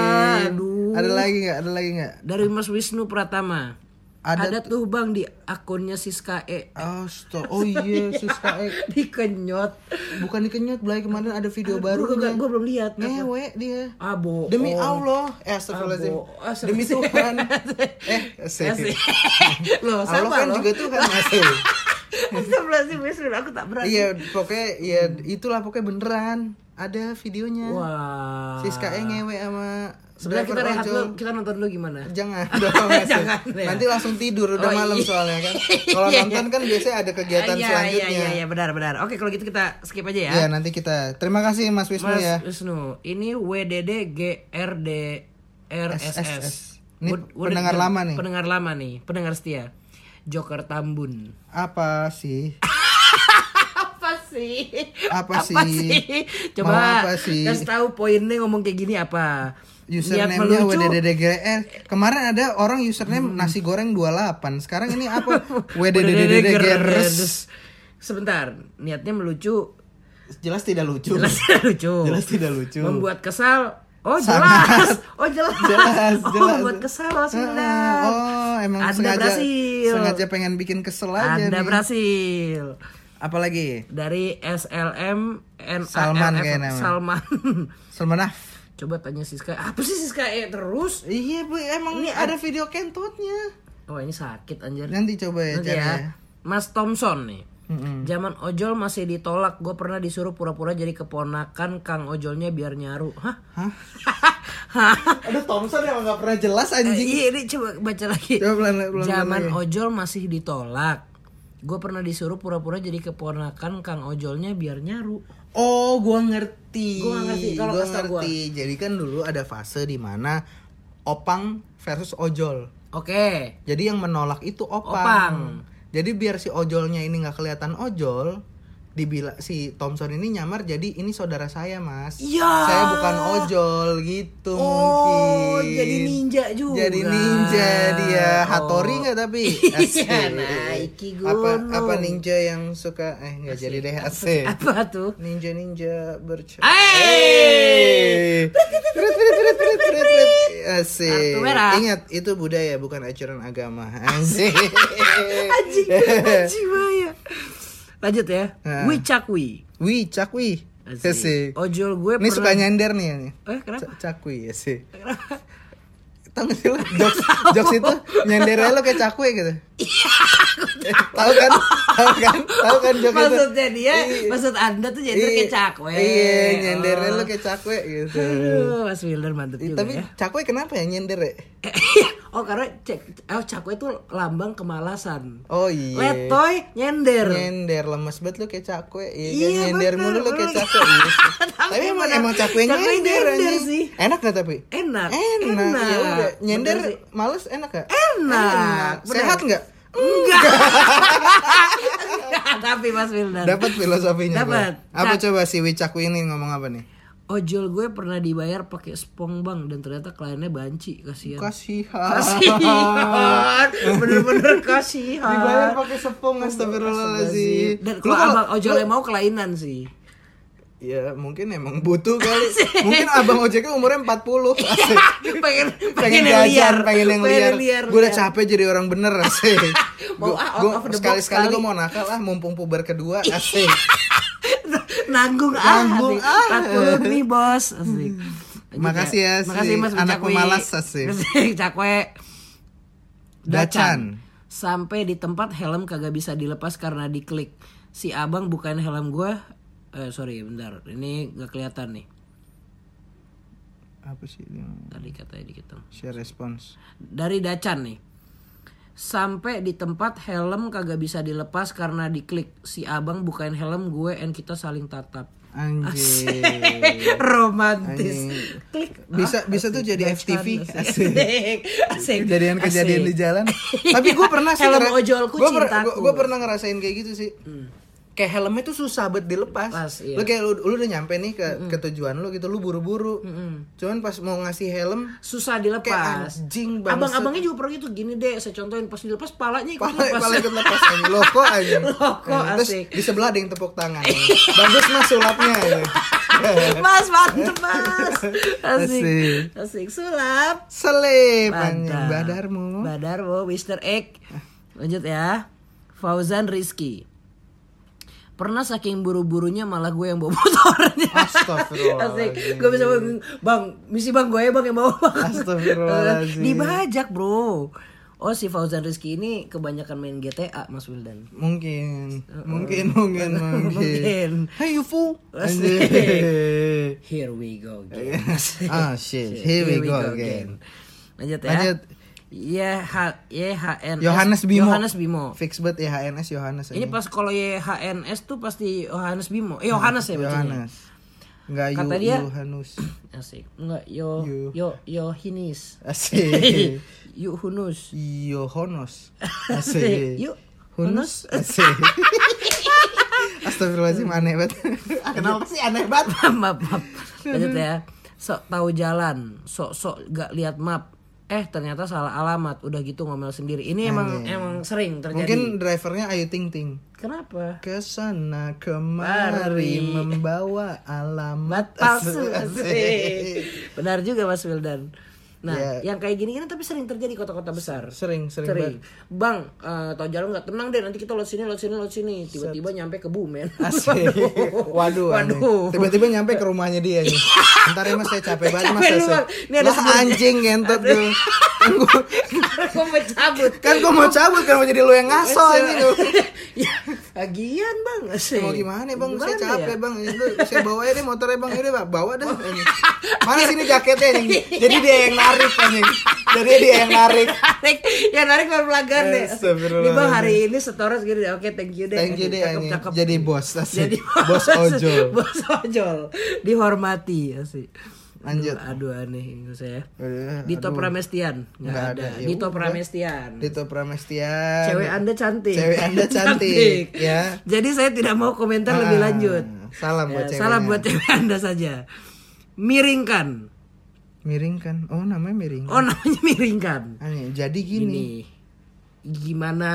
Aduh. Ada lagi nggak? Ada lagi nggak? Dari Mas Wisnu Pratama. Ada Ada, tuh bang di akunnya Siska E Astaga, oh iya Siska E. dikenyot. Bukan dikenyot, Blay kemarin ada video Gue baru gue belum lihat. Ngewe dia. Bohong. Demi Allah, eh astagfirullahaladzim. Ah, Demi. Tuhan. Eh, Asik. Loh, Allah sama kan loh. juga Tuhan asik. Astagfirullahaladzim, Wisnu, aku tak berani. Iya, pokoknya ya itulah pokoknya beneran. Ada videonya. Wah. Siska E ngewe sama Sebenarnya kita rehat dulu, kita nonton dulu gimana? Jangan dong, Mas. Jangan, ya. Nanti langsung tidur udah Oh, malam iya. soalnya kan. Kalau Iya, nonton iya. kan biasanya ada kegiatan Ah, iya, selanjutnya. Iya, iya, iya, benar, benar. Oke, kalau gitu kita skip aja ya. Iya, nanti kita. Terima kasih Mas Wisnu Mas ya. Wisnu, ini WDD GRD RSS. Ini pendengar lama nih. Pendengar lama nih, pendengar setia. Joker Tambun. Apa sih? Apa sih? Apa sih? Coba Mau apa sih? kasih tahu poinnya ngomong kayak gini apa? Username-nya. WDDDGR. Kemarin ada orang username Hmm. nasi goreng 28. Sekarang ini apa? WDDDGR. Sebentar, niatnya melucu, Jelas tidak lucu. jelas tidak lucu. Jelas tidak lucu. Membuat kesal. Oh Sangat. jelas, oh jelas, Jelas, oh, jelas. membuat kesal. Ah, Oh, emang Anda sengaja berhasil. sengaja pengen bikin kesel aja Anda nih. berhasil. Apalagi? Dari SLM NARF Salman kayak namanya. Salman. Salmanaf. Coba tanya Siska, apa sih Siska E terus? Iya, Bu, emang Ini ada video kentutnya. Oh ini sakit anjir. Nanti coba ya Nanti ya. ya. Mas Thompson nih. Mm-mm. Zaman ojol masih ditolak. Gue pernah disuruh pura-pura jadi keponakan Kang ojolnya biar nyaru. Hah? Hah? Aduh, Thompson emang gak pernah jelas Eh, anjing. iya, ini coba baca lagi. Coba pelan- pelan- pelan Zaman lagi. ojol masih ditolak. Gue pernah disuruh pura-pura jadi keponakan Kang ojolnya biar nyaru. Oh, gua ngerti. Gua nggak ngerti, kalau kasih tau gua. ngerti. Jadi kan dulu ada fase di mana opang versus ojol. Oke. Jadi yang menolak itu opang. Opang. Jadi biar si ojolnya ini nggak kelihatan ojol, dibila si Thompson ini nyamar jadi ini saudara saya mas. Iya. Saya bukan ojol gitu Oh, mungkin. jadi ninja juga. Jadi ninja dia. Oh. nggak tapi? Iya, naiki Apa gunung. apa ninja yang suka eh nggak jadi deh asik. Apa tuh? Ninja ninja. Hey! Asik. Ingat itu budaya bukan ajaran agama. Asik. Anjing, anjing. Lanjut ya. Nah. Wicakwi. Wih, cakwi. Asik. Ojol gue Ini pernah suka nyender nih. Eh, kenapa? C- Cakwi ya sih. tau gak sih lo jokes jokes itu nyender lo kayak cakwe gitu tahu kan tahu kan tahu kan jokes itu Maksudnya dia, Iya. maksud anda tuh jadi kayak cakwe. iya nyender Oh. lo kayak cakwe gitu Aduh, Mas Wildan mantep juga tapi ya. cakwe kenapa ya nyender ya oh karena cek, oh cakwe itu lambang kemalasan. oh iya Letoy nyender. nyender lemes banget lo kayak cakwe iya, kan? Iya, nyender bener, mulu lo kayak cakwe iya. Tapi tapi emang emang cakwe Cakwe nyender, nyender sih. enak gak tapi Enak. enak, ya udah nyender males enak gak Enak. Bener. sehat nggak Enggak. Tapi Mas Wildan. dapat filosofinya Dapat. apa Cak- coba si Wicakwe ini ngomong apa nih Ojol gue pernah dibayar pakai spong bang dan ternyata kliennya banci kasihan. kasihan Kasihan. Bener-bener kasihan. dibayar pakai sepung astagfirullahaladzim Dan kalau abang ojolnya mau kelainan sih. Ya mungkin emang butuh kali Mungkin abang ojeknya umurnya 40 Asik pengen pengen yang jajan, pengen yang liar. Gue udah liar. capek jadi orang bener asik. Mau Gua- ah, gua sekali-sekali kali. gue mau nakal ah mumpung puber kedua asik. Nanggung ah Nanggung, ah. 40 nih bos asik Lanjut Makasih ya, si makasih mas anak Cakwe. pemalas, asik. Cakwe Dacan. sampai di tempat helm kagak bisa dilepas karena diklik si abang bukan helm gua eh sorry bentar ini gak kelihatan nih Apa sih ini? tadi katanya dikit dong. Share response. dari Dacan nih sampai di tempat helm kagak bisa dilepas karena diklik si abang bukain helm gue and kita saling tatap Anjir. romantis klik Bisa bisa tuh jadi FTV asik. asik. asik Kejadian-kejadian di jalan. Tapi gue pernah sih Helm ojolku gua cintaku. gua pernah ngerasain kayak gitu sih. Kayak helmnya tuh susah banget dilepas. Pas, iya. Lu kayak lu, lu udah nyampe nih ke ke tujuan lu gitu, lu buru-buru. Cuman pas mau ngasih helm susah kayak dilepas anjing banget. abang-abangnya juga pernah gitu gini deh saya contohin pas dilepas palanya ikut Pala, lepas pala ikut lepas aja loko aja Loko, terus asik. di sebelah ada yang tepuk tangan bagus mas sulapnya ya. mas mantep mas asik Asik. asik sulap selip anjing badarmu Badarmu, Mr. Egg. Lanjut ya. Fauzan Rizky. Pernah saking buru-burunya malah gue yang bawa motornya. Astagfirullahaladzim. Gue bisa bang, bang, misi bang gue bang yang bawa. Astagfirullahaladzim. Dibajak bro. Oh si Fauzan Rizky ini kebanyakan main GTA Mas Wildan. mungkin mungkin mungkin mungkin Mungkin. hey you fool. Here we go again. ah shit here we go again Lanjut ya. Lanjut. YH, YHNS. Yohanes Bimo Yohanes Bimo. fix banget ya HNS Yohanes Ini pas kalau YHNS tuh pasti Yohanes Bimo. Eh Yohanes ya bacanya. Yohanes enggak yu Kata dia- Yohanus Asik. Enggak yo Yo. yo Yohinis. asik Yu Hunus. Yohonos Asik. asik Yuk. Hunus asik Astagfirullahaladzim aneh banget Kenapa sih aneh banget maaf, maaf. Lanjut ya. Sok tahu jalan, sok-sok gak lihat map. Eh ternyata salah alamat. Udah gitu ngomel sendiri. Ini emang emang sering terjadi. Mungkin drivernya Ayu Ting Ting Kenapa? Ke sana kemari Mari. membawa alamat palsu Asik. asik. Benar juga Mas Wildan. Nah, Ya. yang kayak gini-gini tapi sering terjadi di kota-kota besar. Sering sering, Sering. banget Bang, eh tau jalan nggak tenang deh nanti kita lewat sini, lewat sini, lewat sini. Tiba-tiba nyampe ke Bumen. Asik Waduh. Waduh. Tiba-tiba nyampe ke rumahnya dia nih Ntar ya mas saya capek banget mas Capek. Bang. Ini ada Lah, anjing ngentot gue Kan gue Gue mau cabut. kan gua mau cabut kan mau jadi lu yang ngaso anjing ya, bagian bang. Asik. Mau gimana bang? Gimana saya capek ya? bang. Itu saya bawa aja deh motornya bang. Bang, bawa dah. Ini. Mana sini jaketnya? Jadi dia yang narik anjing. Jadi dia yang narik. narik ya narik baru pelanggan deh. Nih bang hari ini setoran segini. Oke thank you deh Thank you deh Cakep, cakep. Jadi bos. Asik. Jadi bos ojol. bos ojol dihormati asik Lanjut. aduh, aduh aneh ini saya Aduh, Dito aduh. Pramestian nggak ada, ada. Ya Dito udah. Pramestian Dito Pramestian. cewek anda cantik Cewek Anda cantik, ya. jadi saya tidak mau komentar lebih Ah, lanjut salam buat Ya, ceweknya. salam buat cewek anda saja miringkan Miring kan? Oh namanya miring. oh namanya miringkan Aneh, jadi gini. ini gimana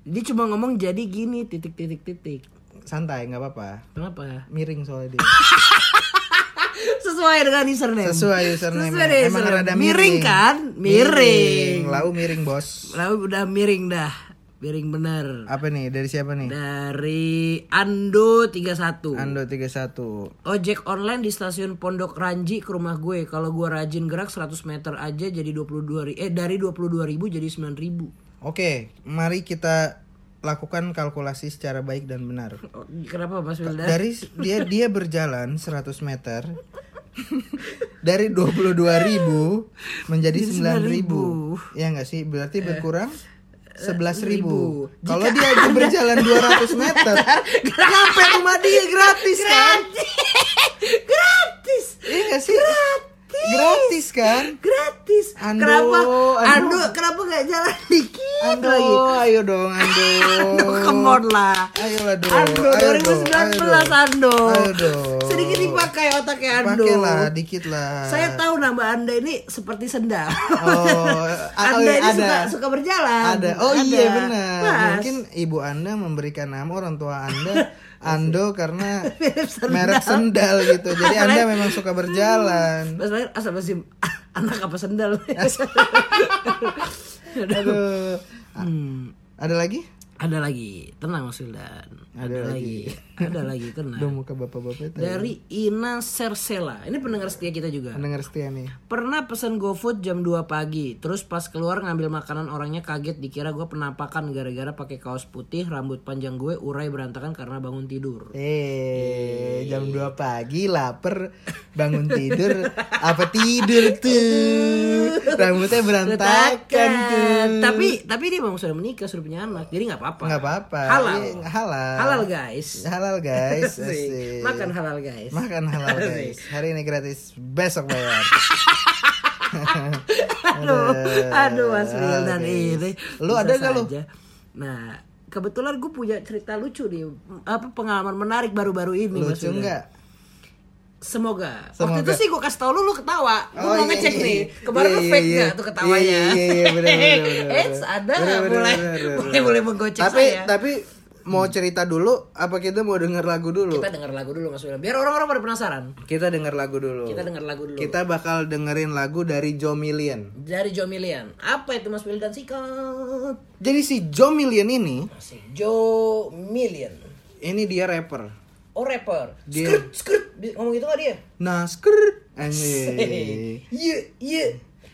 dia cuma ngomong jadi gini titik titik titik Santai nggak apa-apa. kenapa Miring soalnya dia. sesuai dengan username Sesuai username. Sesuai dengan Emang username. rada miring miring. kan miring Lau miring bos. lalu udah miring dah Piring bener. Apa nih? Dari siapa nih? Dari Ando 31. Ando 31. Ojek online di stasiun Pondok Ranji ke rumah gue. Kalau gue rajin gerak 100 meter aja jadi 22 ri- eh dari 22 ribu jadi 9 ribu. Oke, mari kita lakukan kalkulasi secara baik dan benar. Oh, kenapa Mas Wildan? Dari dia dia berjalan 100 meter dari 22.000 menjadi 9.000. Ya enggak sih? Berarti berkurang 11.000. Kalau dia aja berjalan 200 meter, nyampe rumah dia gratis kan? Gratis. Iya enggak sih? Gratis kan? Gratis. Ando, kenapa? Ando. Ando, kenapa gak jalan dikit Ando, lagi? ayo dong Ando. Ando, come on lah. Ayolah dong. Ando, ayo 2019 dong, ayo dong. Ando. Ayo dong. Sedikit dipakai otaknya Ando. Pakailah dikit lah. Saya tahu nama Anda ini seperti sendal. Oh, anda oh, ini ada. suka suka berjalan. Ada. Oh Ada. iya benar. Mas. Mungkin ibu Anda memberikan nama orang tua Anda Ando karena sendal. merek sendal gitu. Jadi Anda memang suka berjalan. Mas asal masih anak apa sendal? Aduh. Hmm. Ada lagi? Ada lagi, tenang Mas Wildan. Ada, lagi. Ada lagi, tenang. Udah muka bapak-bapak itu. Dari Ina Sersela. Ini pendengar setia kita juga. Pendengar setia nih. Pernah pesen GoFood jam 2 pagi, terus pas keluar ngambil makanan orangnya kaget dikira gue penampakan gara-gara pakai kaos putih, rambut panjang gue urai berantakan karena bangun tidur. Eh, jam 2 pagi lapar bangun tidur apa tidur tuh rambutnya berantakan tuh Tapi tapi dia memang sudah menikah, sudah punya anak, jadi nggak apa-apa. nggak apa-apa Halal. Iya, halal Halal guys. halal guys Asik. asik. Makan halal guys. makan halal guys hari ini gratis besok bayar aduh, aduh Mas Halal, Wildan guys. ini. Lu ada nggak lu? Nah, kebetulan gue punya cerita lucu nih, apa pengalaman menarik baru-baru ini lucu nggak Semoga. Waktu Semoga. itu sih gue kasih tau lu, lu ketawa. Gue Oh, mau iya, ngecek iya, nih. iya. Kemarin Iya, lu fake iya. gak tuh ketawanya? Iya, iya, iya, bener, bener, bener, bener. Eits, ada Bener, mulai, bener, bener, mulai, menggocek tapi saya. tapi mau cerita dulu apa kita mau denger lagu dulu Kita denger lagu dulu Mas Wildan. Biar orang-orang pada penasaran. kita denger lagu dulu Kita denger lagu dulu. kita bakal dengerin lagu dari Joe Million Dari Joe Million. Apa itu Mas Wildan sikat? jadi si Joe Million ini Asik. Joe Million. ini dia rapper Oh rapper. Dia- Skrt, skrt. Bi- Ngomong gitu gak dia? nah skirt anjing Iya, iya.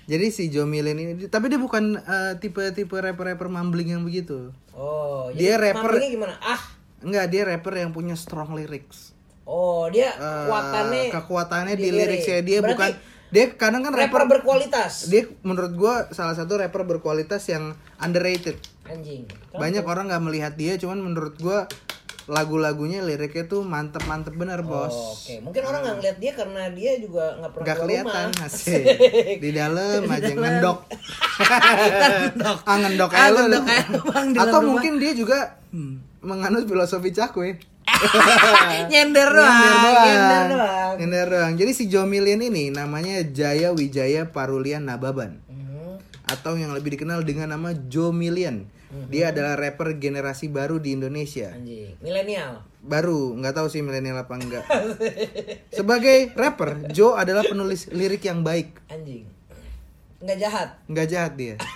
jadi si Joe Million ini tapi dia bukan eh, tipe-tipe rapper-rapper mumbling yang begitu Oh, Dia rapper. gimana? Ah. enggak dia rapper yang punya strong lyrics Oh, dia Eh, kekuatannya kekuatannya di, di lirik. liriknya dia Berarti bukan dia kadang kan rapper rapper berkualitas. dia menurut gua salah satu rapper berkualitas yang underrated Anjing. banyak orang nggak melihat dia cuman menurut gua lagu-lagunya liriknya tuh mantep-mantep bener bos Oh, Oke, mungkin orang nggak ngeliat dia karena dia juga nggak pernah keluar kelihatan asik di dalam aja ngendok Ngendok. ah ngendok Ah, aja atau mungkin dia juga menganut filosofi cakwe Nyender doang. Nyender doang. Nyender doang. Nyender doang. Jadi si Jomilin ini namanya Jaya Wijaya Parulian Nababan Hmm. Atau yang lebih dikenal dengan nama Joe Million. Mhm. Dia adalah rapper generasi baru di Indonesia. Anjing. Milenial. Baru, nggak tahu sih milenial apa enggak. Sebagai rapper, Joe adalah penulis lirik yang baik. Anjing. Nggak jahat. Nggak jahat dia.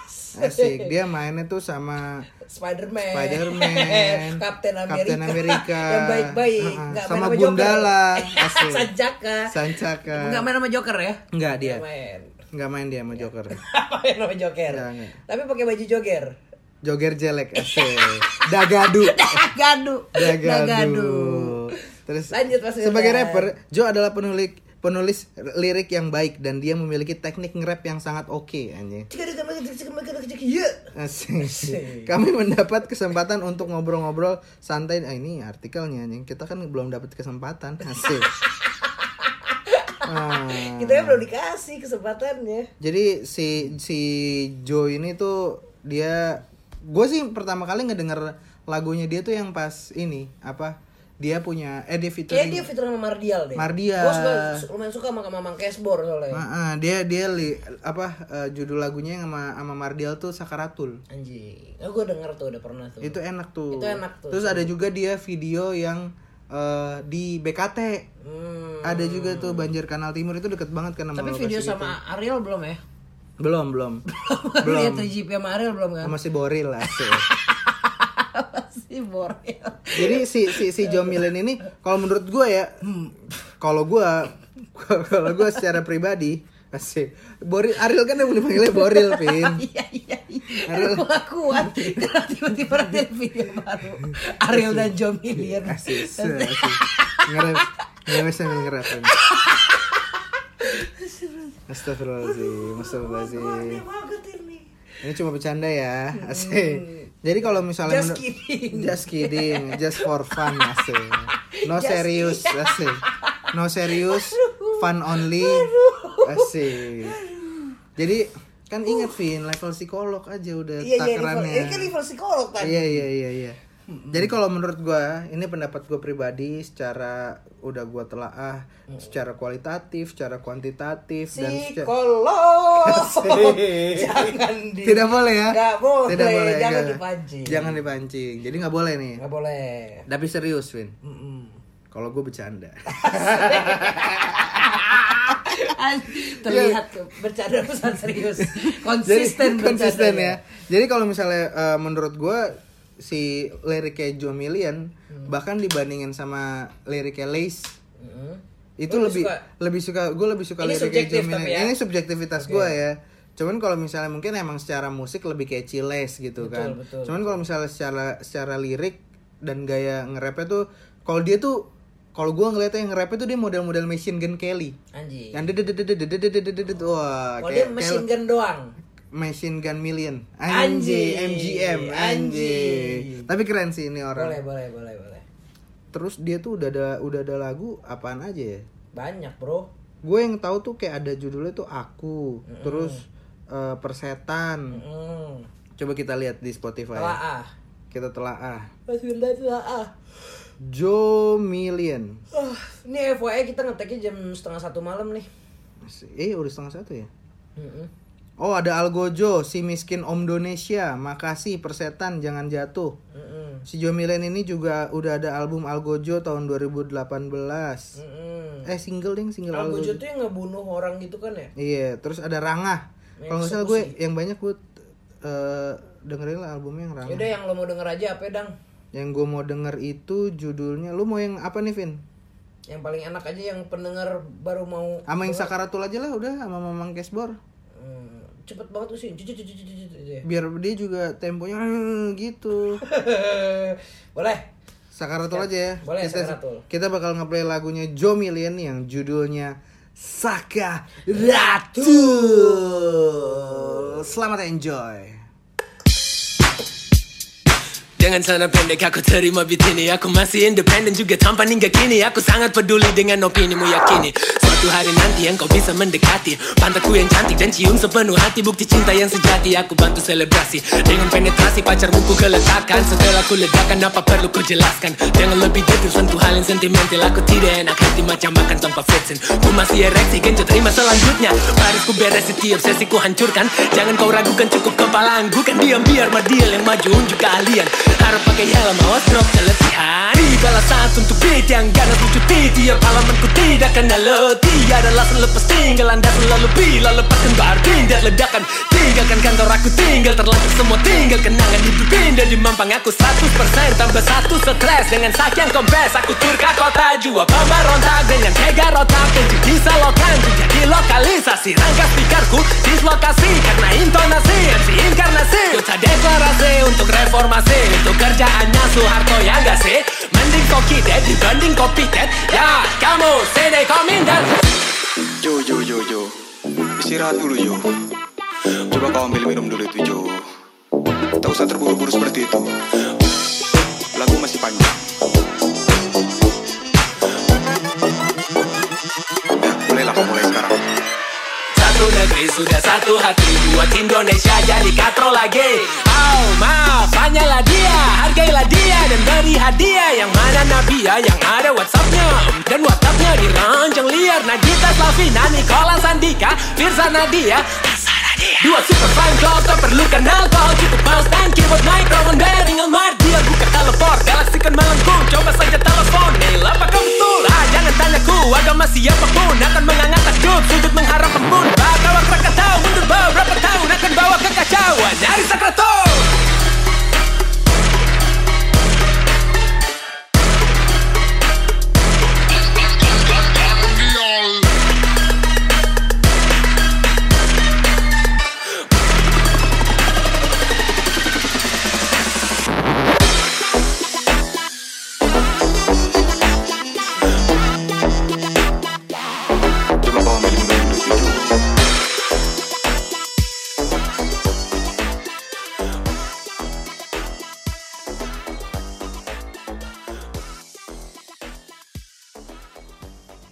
Asik. Dia mainnya tuh sama Spider-Man. Spider-Man, Captain America. Captain America. yang baik-baik. Uh-uh. Nggak Sama main sama. Gundala. Asik. Sanjaka. Sancaka. Nggak main sama Joker ya? Enggak dia. Nggak main. Nggak main dia sama Joker. Apa main sama Joker? Nggak, nggak. Tapi pakai baju Joker. Joger jelek asik. Dagadu. Dagadu. Dagadu. Terus Lanjut, Mas sebagai rapper, Joe adalah penulis penulis lirik yang baik dan dia memiliki teknik nge-rap yang sangat oke anjing. Iya. Asik. Kami mendapat kesempatan untuk ngobrol-ngobrol santai. Ah, ini artikelnya anjing. Kita kan belum dapat kesempatan. Asik. Ah. Kita ya belum dikasih kesempatannya. Jadi si si Joe ini tuh dia gue sih pertama kali ngedenger lagunya dia tuh yang pas ini apa dia punya eh dia Kayak featuring dia fitur sama Mardial deh. Mardial. Gue suka lumayan suka sama Mamang Cashbor soalnya. Ah, ah, dia dia li, apa eh, judul lagunya yang sama sama Mardial tuh Sakaratul Anjing. Oh, gue denger tuh udah pernah tuh. itu enak tuh Itu enak tuh. terus ada juga dia video yang eh, di BKT Hmm. ada juga tuh banjir kanal timur itu deket banget kan sama Tapi video gitu. sama Ariel belum ya? belum belum Belum. Lihat 3GP sama Ariel belum kan? masih boril lah sih Apa sih Boril? Jadi si si si Joe Millen ini kalau menurut gue ya kalau gue kalau gue secara pribadi asik. Boril Ariel kan yang dipanggilnya Boril Pin Iya iya iya. Ariel. Gak kuat. Tiba-tiba ada video baru. Ariel dan Joe Million. asik ngerep ngerep sambil ngerep Astagfirullahaladzim Astagfirullahaladzim. Ini. Cuma bercanda ya Asik. Jadi kalau misalnya Just kidding. Just kidding Just for fun Asik. No serius Asik. No serius Fun only Asik Jadi kan ingat Vin level psikolog aja udah Iya iya level, takarannya ini kan level psikolog kan. Iya iya iya iya. Jadi kalau menurut gua ini pendapat gua pribadi secara udah gua telaah secara kualitatif, secara kuantitatif dan secara Psikolog. Asik. Jangan di tidak boleh ya. Nggak boleh, Tidak boleh. jangan nggak. dipancing. Jangan dipancing. Jadi nggak boleh nih. Nggak boleh. Tapi serius, Vin. Mm-mm. Kalau gue bercanda. Terlihat bercanda pesan serius. Jadi Konsisten konsisten bercandanya. ya. Jadi kalau misalnya eh, menurut gua si liriknya Joe Million Hmm. bahkan dibandingin sama liriknya Lace Mm-mm. itu lebih suka? lebih suka gue lebih suka Ini liriknya Joe Million. ya? Ini subjektivitas Oke. gua ya. Cuman kalau misalnya mungkin emang secara musik lebih catchy Lace gitu Betul, kan. betul. Cuman kalau misalnya secara secara lirik dan gaya nge-rapnya tuh kalau dia tuh kalau gue ngeliatnya yang rap itu dia model-model machine gun Kelly anjing yang dede dede dede dede dede dede wah oh, dia machine gun doang Machine Gun Million Anji, MGM Anjing. Tapi keren sih ini orang Boleh boleh boleh boleh Terus dia tuh udah ada udah ada lagu apaan aja ya? Banyak bro Gue yang tahu tuh kayak ada judulnya tuh Aku mm. Terus uh, Persetan mm. Coba kita lihat di Spotify Telah ah. Kita telah ah Bismillah telah ah Joe Million Ah, ini FYI kita ngeteknya jam setengah satu malam nih. Eh udah setengah satu ya Mm-mm. Oh ada Algojo Si miskin Om Indonesia Makasih Persetan Jangan jatuh Mm-mm. Si Joe Million ini juga udah ada album Algojo tahun 2018 Mm-mm. Eh single ding single Algojo Algojo. tuh yang ngebunuh orang gitu kan ya? Iya, terus ada Rangah. Kalau nggak salah gue yang banyak gue eh, dengerin lah albumnya yang Rangah. Yaudah yang lo mau denger aja apa ya, Dang? Yang gue mau denger itu judulnya, lu mau yang apa nih Vin? Yang paling enak aja yang pendengar baru mau Sama yang Sakaratul aja lah udah sama Mamang Kesbor. Hmm, cepet banget tuh sih. Cucu cucu cucu cucu. ya. Biar dia juga temponya gitu. Boleh. Sakaratul aja ya. Boleh, kita, Sakaratul. Kita bakal ngeplay lagunya Joe Million yang judulnya Saka Ratu. Selamat enjoy. Dengan sana pendek aku terima beat ini Aku masih independen juga tanpa hingga kini. Aku sangat peduli dengan opinimu yakini Suatu hari nanti engkau bisa mendekati. Pantatku yang cantik dan cium sepenuh hati. Bukti cinta yang sejati aku bantu selebrasi. Dengan penetrasi pacarmu ku geletakkan. Setelah ku ledakan apa perlu ku jelaskan? Dengan lebih detail sentuh hal yang sentimental. Aku tidak enak hati macam makan tanpa fetsen Ku masih ereksi gencut terima selanjutnya. Baris ku beres setiap sesi ku hancurkan. Jangan kau ragukan cukup kepala anggukan Diam biar madiel yang maju unjuk keahlian. Harap pakai helm awas drop keletihan. Tibalah saat untuk beat yang ganas lucuti Tiap halamanku tidak kenal letih Ada alasan lepas tinggal anda selalu bila Lepaskan bar pindah ledakan. Tinggalkan kantor aku tinggal terlanjur semua tinggal Kenangan hidup pindah di mampang aku. 100% tambah satu stres Dengan saking kompes aku tur ke kota Jua pemberontak dengan tega rotak Dan jadi salokan jadi lokalisasi Rangka speakerku dislokasi. Karena intonasi MC inkarnasi. Kota deklarasi untuk reformasi. Untuk kerjaannya Soeharto ya gak sih? Mending koki dead dibanding kopi dead Ya kamu sini kominder Jo, Jo, Jo, Jo Istirahat dulu Jo Coba kau ambil minum dulu itu Jo Tak usah terburu-buru seperti itu. Lagu masih panjang Satu negeri sudah satu hati. Buat Indonesia jadi katro lagi. Oh maaf, hanyalah dia Hargailah dia dan beri hadiah. Yang mana Nabia, yang ada Whatsappnya. Dan Whatsappnya dirancang liar. Nagita Slavina, Nicola Sandika Firza Nadia, Dua super fan club, tak perlu kenal. Kau Cukup mouse dan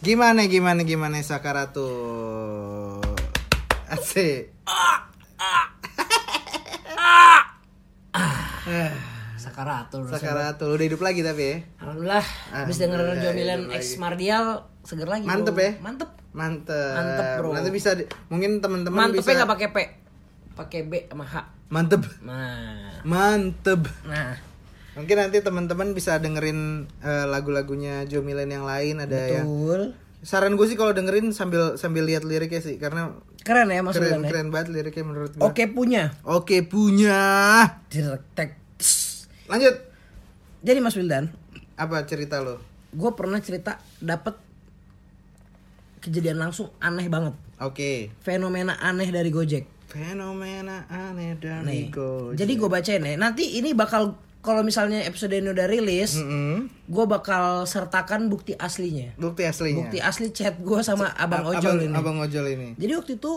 Gimana gimana gimana Sakaratul? Asik. Sakaratul. Sakaratul udah hidup lagi tapi ya. Alhamdulillah. Habis denger Jomilan X. Mardial seger lagi. Mantep bro. ya? Mantep. Mantep. Mantep, bro. Nanti bisa di- mungkin teman-teman Mantepnya bisa nggak pakai P. Pakai B sama H. Mantep. Nah. Mantep. Nah. Mungkin nanti teman-teman bisa dengerin eh, lagu-lagunya Joe Milen yang lain ada Betul. saran gue sih kalau dengerin sambil sambil lihat liriknya sih karena Keren ya Mas keren ya? keren banget liriknya menurut gue. Oke punya. Oke punya. Direct. Lanjut. Jadi Mas Wildan, Apa cerita lo? gue pernah cerita dapet kejadian langsung aneh banget. Oke. Fenomena aneh dari Gojek. Fenomena aneh dari Nih. Gojek. Jadi gue bacain ya. Nanti ini bakal kalau misalnya episode ini udah rilis, Mm-mm. gue bakal sertakan bukti aslinya. Bukti aslinya. Bukti asli chat gue sama abang Ab- ojol abang, ini. Abang ojol ini. Jadi waktu itu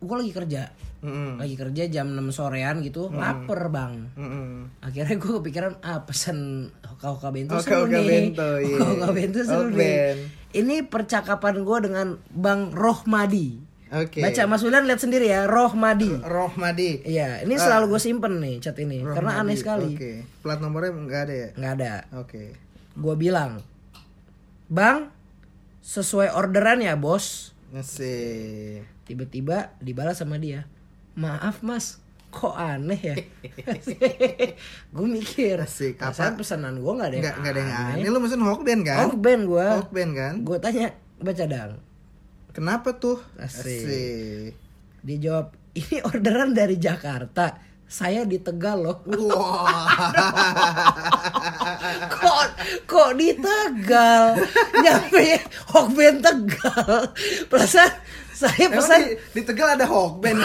gue lagi kerja, Mm-mm. lagi kerja jam 6 sorean gitu, lapar bang. Mm-mm. Akhirnya gue kepikiran ah pesen hoka hoka bento Hoka seru Hoka nih. bento. Hoka Hoka bento seru Hokben. nih. Ini percakapan gue dengan Bang Rohmadi. Oke. Baca Mas Wildan lihat sendiri ya, Rohmadi. Rohmadi. Iya, ini selalu gue simpen nih chat ini karena aneh Rohmadi, sekali. Oke. Plat nomornya nggak ada ya? Nggak ada. Oke. Gue bilang, Bang, sesuai orderan ya bos. Ngasih. Tiba-tiba dibalas sama dia, maaf mas, kok aneh ya? gue mikir, apa? perasaan pesanan gue nggak ada yang Nggak ada yang aneh. Lu mesen Hokben kan? Hokben gue. Hokben kan? Gue tanya, baca dang. Kenapa tuh? Asik. Asik. Dia jawab, ini orderan dari Jakarta. Saya di Tegal loh. kok kok di Tegal? Nyampe Hokben Tegal. Perasaan saya Emang pesan di, di Tegal ada Hokben?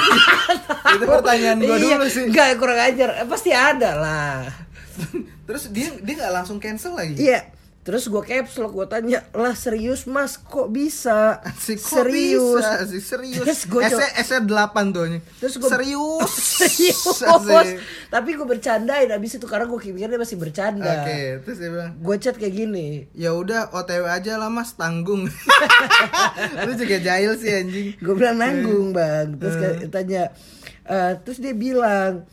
Itu pertanyaan gua Iya, dulu sih. Enggak, kurang ajar. Eh, Pasti ada lah. Terus dia dia nggak langsung cancel lagi? Iya. Terus gue caps lock, gue tanya, lah serius mas, kok bisa? Asik, kok serius. bisa sih? serius. Terus gua coba- SE 8 tuh nih. Terus gua- serius. serius. Asik. Tapi gue bercandain abis itu karena gue pikir dia masih bercanda. Oke, terus dia bilang, Gue chat kayak gini. ya udah OTW aja lah mas tanggung. Lu juga jahil sih anjing. Gue bilang nanggung bang. Terus kayak tanya, eh, terus dia bilang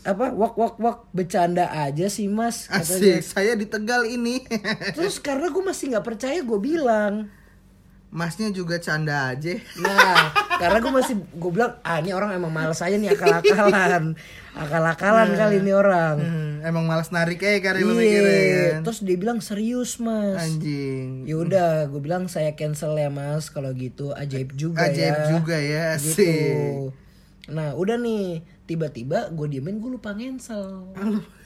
apa wak wak wak bercanda aja sih mas katanya. Asik, saya di Tegal ini. Terus karena gue masih nggak percaya gue bilang. Masnya juga canda aja. Nah, karena gue masih gue bilang ah ini orang emang males aja nih akal-akalan, akal-akalan kali ini orang. Hmm, emang malas narik aja kali lu mikirnya Iya. kan. Terus dia bilang serius mas. Anjing. Ya udah, gue bilang saya cancel ya mas. Kalau gitu ajaib juga Ajaib ya. juga ya, Gitu. asik. Nah udah nih, tiba-tiba gue diemin gue lupa cancel.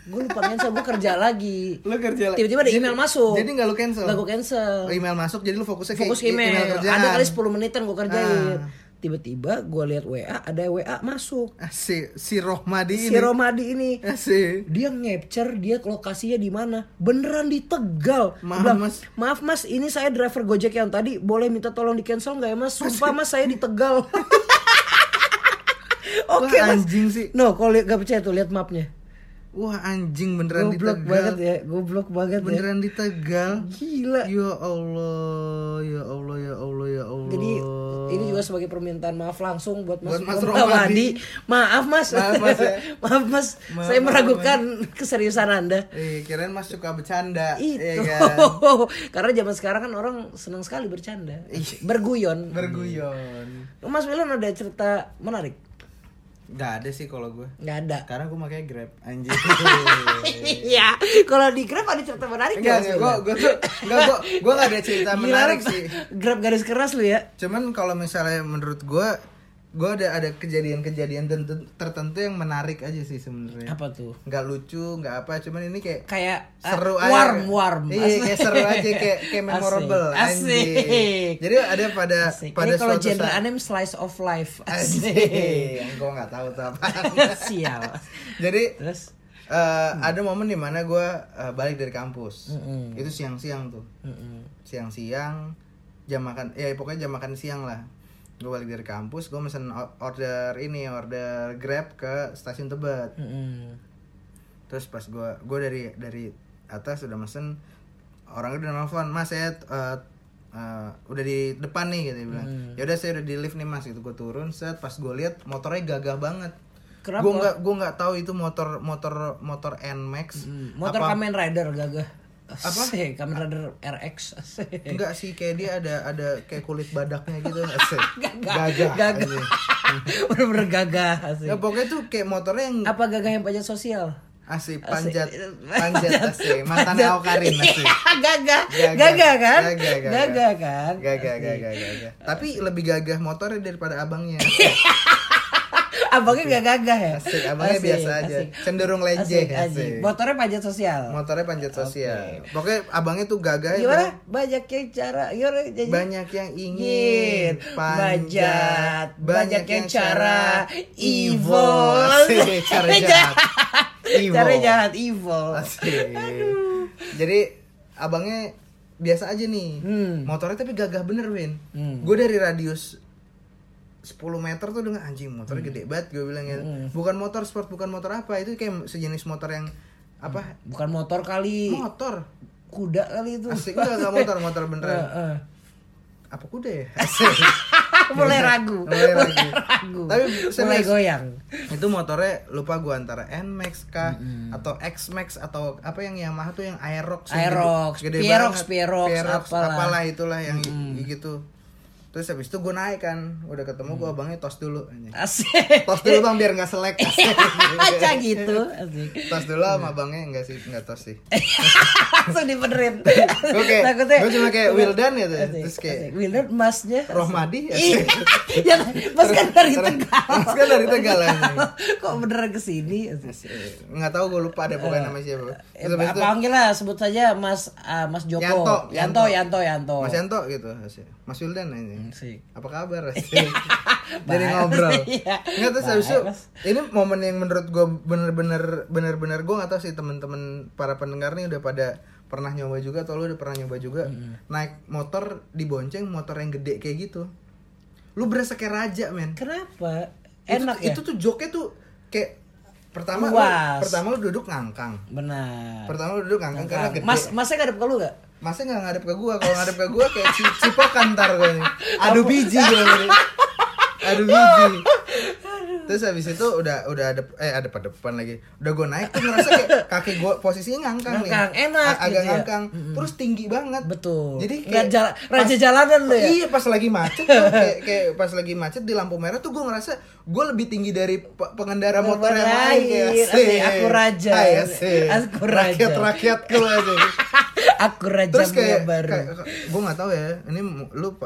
gue lupa cancel, gue kerja lagi. Lu kerja lah. Tiba-tiba ada Jadi- email masuk. Jadi nggak lu cancel? Gak gue cancel. Oh, email masuk jadi lu fokusnya Fokus ke ke email. kerjaan. ada kali 10 menitan gue kerjain. Ah. Tiba-tiba gue lihat WA, ada WA masuk. Asik, si Rohmadi Si ini. Romadi ini Asik. dia ngepcer dia lokasinya di mana beneran di Tegal Maaf, Bilang, Mas. maaf mas ini saya driver gojek yang tadi boleh minta tolong di cancel nggak ya mas sumpah mas saya di Tegal oke Wah, mas anjing sih. no kalau gak percaya tuh lihat mapnya Wah anjing beneran di goblok Tegal. banget ya goblok banget ya Beneran di Tegal. gila Ya Allah, ya Allah, ya Allah, ya Allah. jadi ini juga sebagai permintaan maaf langsung buat Mas, Buat Mas Romadi. Maaf Mas. Maaf, Mas, ya. Maaf Mas. Maaf, Saya meragukan keseriusan Anda. Eh, kirain Mas suka bercanda. Itu. Iya kan? Karena zaman sekarang kan orang senang sekali bercanda. Iya. Berguyon. Berguyon. Mas Wilan ada cerita menarik? Gak ada sih kalau gue. Nggak ada. Karena gue makanya Grab anjing. Iya. Kalau di Grab ada cerita menarik Enggak, nggak, Mas gue gue tuh enggak gue gue gak ada cerita menarik sih. Grab garis keras lu ya. Cuman kalau misalnya menurut gue gue ada ada kejadian-kejadian tertentu, yang menarik aja sih sebenarnya. Apa tuh? Nggak lucu, nggak apa, cuman ini kayak Kayak eh, seru aja. warm warm. Iya, kayak seru aja kayak kayak memorable Asik. anjing. Asik. Jadi ada pada Asik. pada Ini kalau genre saat- anime slice of life. Asik. Asik. Gue nggak tahu tuh apa. Sial. Jadi Terus eh, ada momen di mana gue eh, balik dari kampus. Mm-mm. Itu siang-siang tuh. Siang-siang jam makan ya pokoknya jam makan siang lah. Gue balik dari kampus, gue mesen order ini, order Grab ke stasiun Tebet. Mm-mm. Terus pas gue gue dari dari atas udah mesen orang udah nelfon, "Mas saya eh, eh, udah di depan nih gitu dia bilang Hmm. ya udah saya udah di lift nih mas gitu gue turun set pas gue lihat motornya gagah banget Kenapa? gue nggak gue nggak tahu itu motor motor motor Nmax Hmm, Motor apa Kamen Rider gagah. Apa? Asik, Kamen Rider RX. Asik. enggak sih kayak dia ada ada kayak kulit badaknya gitu asik Gagah. gagah. Bener-bener gagah asik. ya pokoknya tuh kayak motornya yang Apa gagah yang pajak sosial? asik panjat panjat asik mantan Panjat. Awkarin asik gagah. Gagah. Gagah kan? Gagah, gagah. Gagah kan? gagah gagah gagah tapi lebih gagah motornya daripada abangnya Abangnya gak gagah ya? Asik, abangnya biasa aja. Cenderung lenjeh, asik. Motornya panjat sosial. motornya panjat sosial pokoknya abangnya tuh gagah ya? Banyak yang cara. Gimana? Jadi- banyak yang ingin panjat banyak yang cara evil Asik, cara jahat evil cara jahat evil Asik. jadi abangnya biasa aja nih Hmm. motornya tapi gagah bener Win Hmm. gue dari radius 10 meter tuh dengan anjing motornya gede banget gue bilang ya Hmm. bukan motor sport bukan motor apa itu kayak sejenis motor yang apa? Bukan motor kali. Motor. Kuda kali itu. Asik enggak enggak motor motor beneran. Heeh. apa kuda ya? Asik. Mulai ragu. Mulai ragu. ragu Tapi mulai goyang. itu motornya lupa gua antara Nmax kah atau Xmax atau apa yang Yamaha tuh yang Aerox yang Aerox, gede, gede Pierox, banget. Pierox, Pierox, apalah. apalah itulah yang i- gitu terus habis itu gue naik kan. Udah ketemu gua abangnya tos dulu. Asik. Tos dulu bang biar nggak selek. Aja gitu. Asik. Tos dulu sama abangnya enggak sih? Enggak tos sih. Langsung dibenerin. Gue kayak- Takutnya- gue cuma kayak Wildan gitu. Asik, Terus kayak- asik. Wildan masnya Rohmadi Iya, ya, mas kan dari Tegal. Mas kan dari Tegal. Kok beneran ke sini? nggak tahu gue lupa ada pokoknya nama siapa. Eh, panggil lah, sebut saja Mas ah, Mas Joko. Yanto, Yanto, Yanto, Yanto. Mas Yanto gitu asik. Mas Wildan ini. Asik. Apa kabar? Asik. Jadi ngobrol. Iya. Nggak terus habis itu ini momen yang menurut gue bener-bener bener-bener gue nggak tahu sih temen-temen para pendengar nih udah pada pernah nyoba juga atau lu udah pernah nyoba juga naik motor dibonceng motor yang gede kayak gitu. Lu berasa kayak raja men. Kenapa? Itu- Enak ya? Itu tuh joknya tuh kayak pertama lu, pertama lu duduk ngangkang. Benar. Pertama lu duduk ngangkang karena gede. Mas, masnya ngadep ke lu gak? Masnya nggak ngadep ke gua, kalau ngadep ke gua kayak ci- cipokan ntar gua nih. Adu biji nih. Adu biji. Terus habis itu udah udah ada eh ada pada depan lagi. Udah gua naik tuh ngerasa kayak kaki gua posisinya ngangkang, Ngangkang, nih. enak agak gitu ya. ngangkang. Terus tinggi banget. Betul. Jadi kayak jala- raja pas- jalanan lu ya? Iya, pas lagi macet tuh kayak, kayak pas lagi macet di lampu merah tuh gua ngerasa gua lebih tinggi dari pe- pengendara motor yang lain kayak Lain. Asik, aku raja. Hai, asik. Aku raja. Rakyat-rakyatku aja. Aku raja Terus kayak, baru. kayak gue nggak tahu ya, ini lu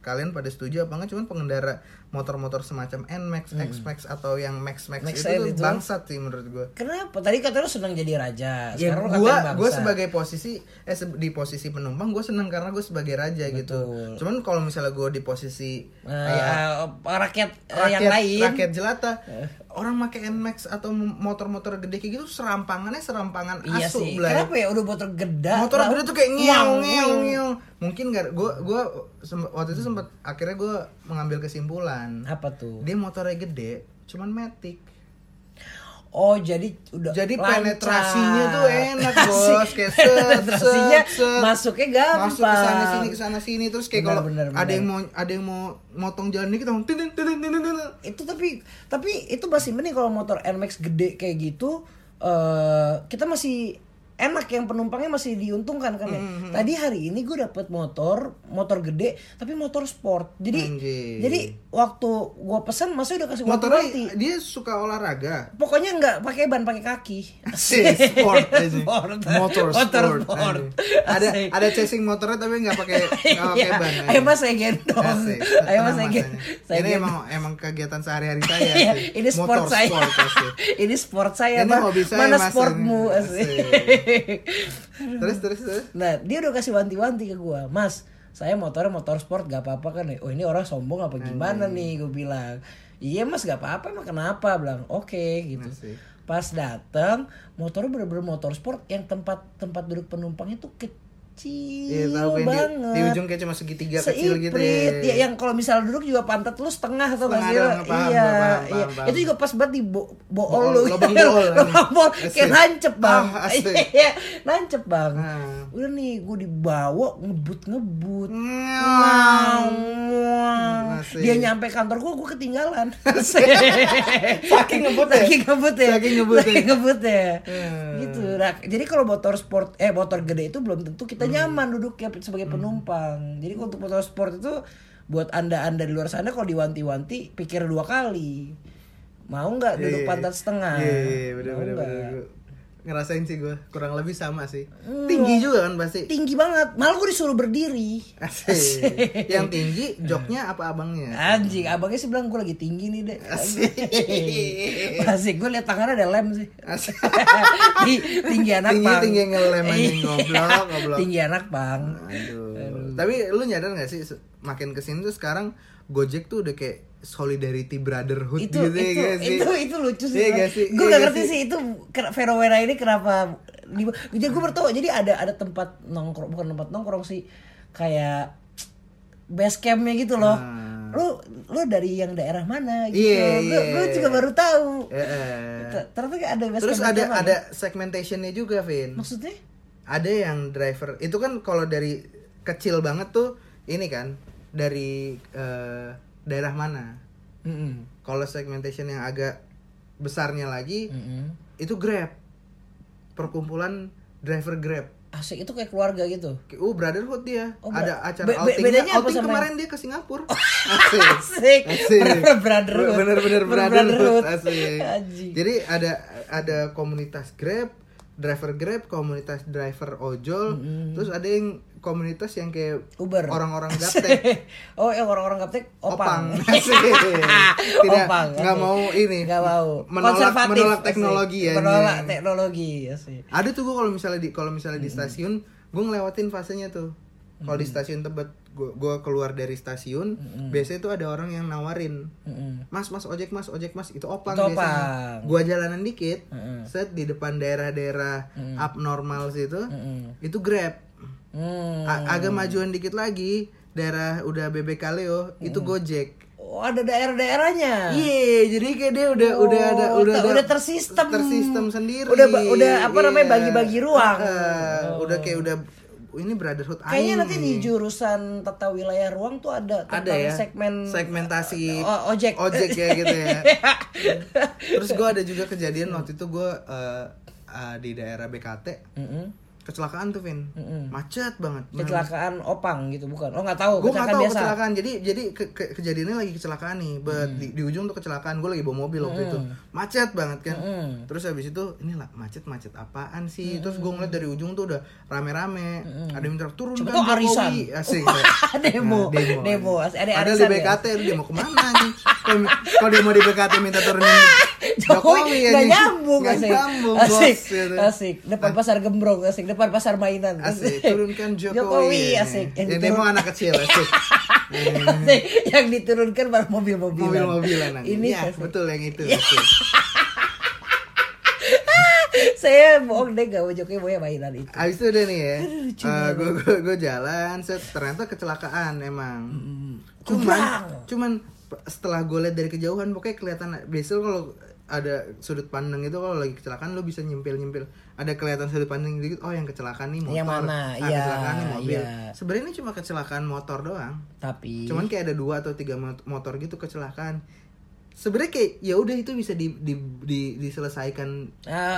kalian pada setuju apa enggak? Cuman pengendara motor-motor semacam Nmax, Xmax atau yang Max Max Max itu, itu. bangsat sih menurut gue. Kenapa? Tadi kata lu senang jadi raja. Ya Sekarang gua bangsa. sebagai posisi eh di posisi penumpang gue seneng karena gue sebagai raja gitu. Cuman kalau misalnya gue di posisi Eh, eh, eh, rakyat, rakyat yang lain. rakyat jelata orang pakai Nmax atau motor-motor gede kayak gitu serampangannya serampangan Iya asu sih. Blay. Kenapa ya udah motor gede? motor gede tuh kayak ngeong ngeong wow. ngeong mungkin gak gue gue waktu itu sempat akhirnya gue mengambil kesimpulan Apa tuh? dia motornya gede cuman matic Oh jadi udah jadi lancar. penetrasinya tuh enak bos kayak set, penetrasinya set, set. masuknya gampang. masuk ke sana sini ke sana sini terus kayak kalau ada yang mau ada yang mau motong jalan dikit tin tin. Itu tapi tapi itu masih mending kalau motor Nmax gede kayak gitu eh kita masih enak yang penumpangnya masih diuntungkan kan ya. Hmm, Tadi hari ini gue dapet motor, motor gede tapi motor sport. Jadi Anjing. jadi waktu gue pesan masa udah kasih motornya warna dia suka olahraga Pokoknya nggak pakai ban, pakai kaki. Sport. Sport. motor Motor sport, sport. ada ada chasing motornya tapi nggak pakai nggak pakai Iya. ban Ayo mas saya gendong. Asik. Ayo mas saya gendong. ini. Emang emang kegiatan sehari-hari saya Iya, ini sport Motor saya. sport, ini sport saya. Ini hobi saya, Mana Mas, sportmu? Asik. terus terus terus nah, dia udah kasih wanti-wanti ke gua. Mas, saya motornya motor sport gak apa-apa kan? Oh, ini orang sombong apa gimana nih? Gue bilang. Iya mas gak apa-apa emang kenapa bilang oke gitu Asik. pas datang motornya bener-bener motor sport yang tempat tempat duduk penumpangnya tuh ke- kecil Iya tahu yang di, banget. di ujung kayak cuma segitiga kecil gitu ya. ya yang kalau misal duduk juga pantat lu setengah atau nggak Setengah sih doang, paham, iya paham, paham, iya paham. itu juga pas banget di bo bool lu lubang bool. lubang bool kayak nancep bang Ah, asik. iya nancep bang Ah. udah nih gue dibawa ngebut ngebut Ngawang. Asik. dia nyampe kantor gue gue ketinggalan Saking ngebut ya? saking ngebut ya Saking ngebut ya? Saking ngebut ya Hmm. gitu nah, jadi kalau motor sport eh motor gede itu belum tentu Hmm. Kita nyaman duduknya sebagai penumpang jadi kalau untuk motor sport itu buat anda anda di luar sana kalau diwanti-wanti pikir dua kali mau nggak Iya, duduk iya. pantat setengah Iya, iya, bener bener nggak? bener. Ngerasain sih gue, kurang lebih sama sih. Hmm. Tinggi juga kan pasti. tinggi banget malah gue disuruh berdiri Asik. Yang tinggi joknya apa abangnya? Anjing, abangnya sih bilang gue lagi tinggi nih deh. Asik. Asik, gue liat tangannya ada lem sih. Asik. Di- tinggi anak Tinggi- bang. tinggi ngelem anjing, goblok, goblok. Tinggi anak bang. Aduh. Tapi lu nyadar gak sih makin ke sini tuh sekarang Gojek tuh udah kayak solidarity brotherhood Itu gitu ya itu, gak sih? itu itu lucu sih. Iya sih? Gue Iya gak ngerti sih itu fenomena ini kenapa di, jadi gue bertahu jadi ada ada tempat nongkrong bukan tempat nongkrong sih kayak base campnya gitu loh. Ah. Lu lu dari yang daerah mana gitu. Iya, Gue iya. gue juga baru tahu. Ter- Ternyata ada base Terus ada ada segmentationnya juga, Vin. Maksudnya? Ada yang driver itu kan kalau dari kecil banget tuh ini kan dari eh, daerah mana? Mm-mm. Kalau segmentation yang agak besarnya lagi Mm-mm. itu Grab. Perkumpulan driver Grab. Asik itu kayak keluarga gitu. Oh brotherhood dia. Oh, ada acara be- outing. bedanya apa outing sama kemarin dia ke Singapura. Asik. Asik. Bener-bener brotherhood. Bener-bener Bener-bener brotherhood. Asik. Anjing. Jadi ada ada komunitas Grab, driver Grab, komunitas driver ojol, terus ada yang komunitas yang kayak Uber. orang-orang gaptek. oh, yang orang-orang gaptek opang. Opang. Tidak Opang, nggak asik. mau ini. Nggak mau. Menolak menolak teknologi ya. Menolak teknologi asik. Ada tuh gue kalau misalnya di kalau misalnya di stasiun, gue ngelewatin fasenya tuh. Kalau di stasiun Tebet, gue gua keluar dari stasiun, biasanya tuh ada orang yang nawarin, Mm-mm. Mas, Mas, ojek, Mas, ojek, Mas, itu opang Itu biasanya. opang. Gua jalanan dikit, Mm-mm. set di depan daerah-daerah abnormal situ, Mm-mm. itu Grab. Hmm. A- agak majuan dikit lagi, daerah udah BBK Leo, itu Gojek. Oh, ada daerah-daerahnya. Iya, jadi kayak dia udah udah ada Oh, udah ada udah tersistem. tersistem sendiri. Udah udah apa namanya, Iya. bagi-bagi ruang. Heeh, Oh. Udah kayak udah ini brotherhood Kayaknya aing nanti di jurusan tata wilayah ruang tuh ada ada ya segmen segmentasi O- ojek. ojek ya gitu ya. Terus gue ada juga kejadian waktu itu gue di daerah BKT Mm-mm. Kecelakaan tuh Vin macet banget Nah, Kecelakaan opang gitu bukan? Oh nggak tahu. gue nggak tahu biasa. kecelakaan jadi jadi ke- ke- kejadiannya lagi kecelakaan nih Bet, di, di ujung tuh kecelakaan gue lagi bawa mobil waktu itu macet banget kan Mm. terus habis itu ini lah macet macet apaan sih terus gue ngeliat dari ujung tuh udah rame-rame ada yang minta turun Coba kan tuh arisan. Jokowi asik Demo. Nah, demo, Demo. asik. Ada arisan di ya? BKT lu dia mau ke mana nih kalau dia mau di BKT minta turunin Jokowi nyambung Nggak asik. nyambung asik. bos gitu. Asik. Depan pasar gembrong asik. Depan pasar mainan. asik turunkan Jokowi, Jokowi asik. yang, Yang, demo diturun- anak kecil asik asik. Yang diturunkan baru mobil-mobilan. mobil-mobilan. Ini ya, asik. betul yang itu asik. Saya bohong deh gak mau Jokowi mau mainan itu. Abis itu udah nih ya, gue gue gue jalan, set ternyata kecelakaan emang. Cuman, Kubrang. cuman p- setelah gue lihat dari kejauhan, pokoknya kelihatan. Biasanya kalau ada sudut pandang itu kalau lagi kecelakaan lo bisa nyempil nyempil. Ada kelihatan sudut pandang dikit. Oh yang kecelakaan nih motor. Yang mana? Ah, Iya, kecelakaan nih mobil. iya. Sebenarnya ini cuma kecelakaan motor doang. Tapi Cuman kayak ada dua atau tiga mot- motor gitu kecelakaan. Sebenarnya kayak ya udah itu bisa di, di, di- diselesaikan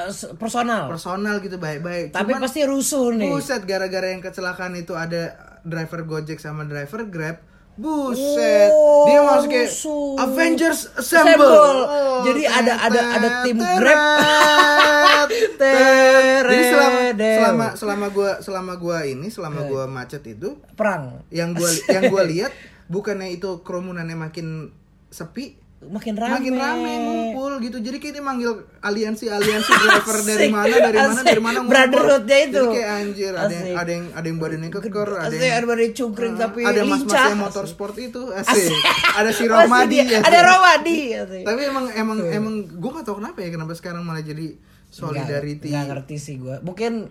s- personal. personal gitu baik-baik. Tapi Cuman- pasti rusuh nih. Buset gara-gara yang kecelakaan itu ada driver Gojek sama driver Grab. Buset. Oh, dia masuk kayak rusuh. Avengers Assemble. Assemble. Oh, Jadi ada ada ada tim teret, Grab. teret. Jadi selama selama selama gua selama gua ini selama gua macet itu Perang. yang gua yang gua lihat bukannya itu kerumunannya makin sepi Makin rame. makin rame ngumpul gitu jadi kayak dia manggil aliansi aliansi driver dari mana dari mana dari mana ngumpul Brotherhood-nya itu. jadi kayak anjir ada yang ada yang ada yang badannya keker ada yang ada badan cungkring tapi ada mas mas yang motor sport itu asik, Asik. ada si Romadi asik. Ada Romadi. asik. tapi emang emang emang gue gak tau kenapa ya kenapa sekarang malah jadi solidarity nggak ngerti sih gue. Mungkin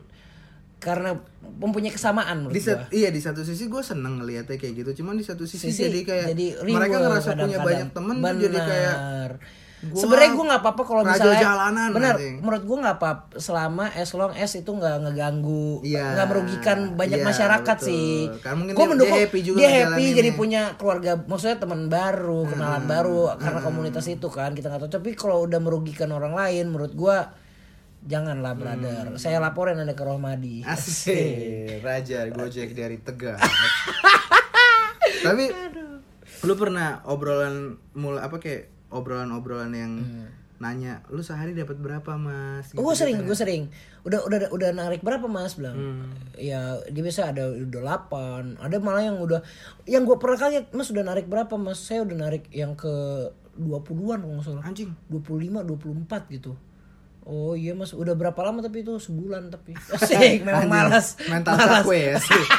karena mempunyai kesamaan menurut di gua. sat- iya di satu sisi gue seneng ngeliatnya kayak gitu cuman di satu sisi, Sisi jadi kayak jadi riweuh mereka ngerasa punya kadang-kadang. banyak temen tuh jadi kayak gua sebenarnya gue nggak apa-apa kalau misalnya jalanan benar nanti. menurut gue nggak apa selama as long as itu nggak ngeganggu Iya, nggak merugikan banyak iya, masyarakat betul. sih. Dia- mendukung dia happy juga dia happy jadi punya keluarga maksudnya teman baru kenalan Hmm, baru karena komunitas itu kan kita nggak tahu. Tapi kalau udah merugikan orang lain menurut gue janganlah brother saya laporin anda ke Rohmadi Hmm. Asik, raja Gojek dari Tegal. Tapi lu pernah obrolan mulai apa kayak obrolan-obrolan yang nanya lu sehari dapat berapa mas? gue sering, gue sering. Udah udah udah narik berapa mas bilang? Ya dia biasa ada udah 8 Ada malah yang udah, yang gue pernah kaget mas udah narik berapa mas? Saya udah narik yang ke 20-an kalau nggak salah. Anjing. 25, 24 gitu. Oh iya mas, udah berapa lama tapi itu sebulan tapi. Asik, memang malas. Mental malas. cakwe ya sih.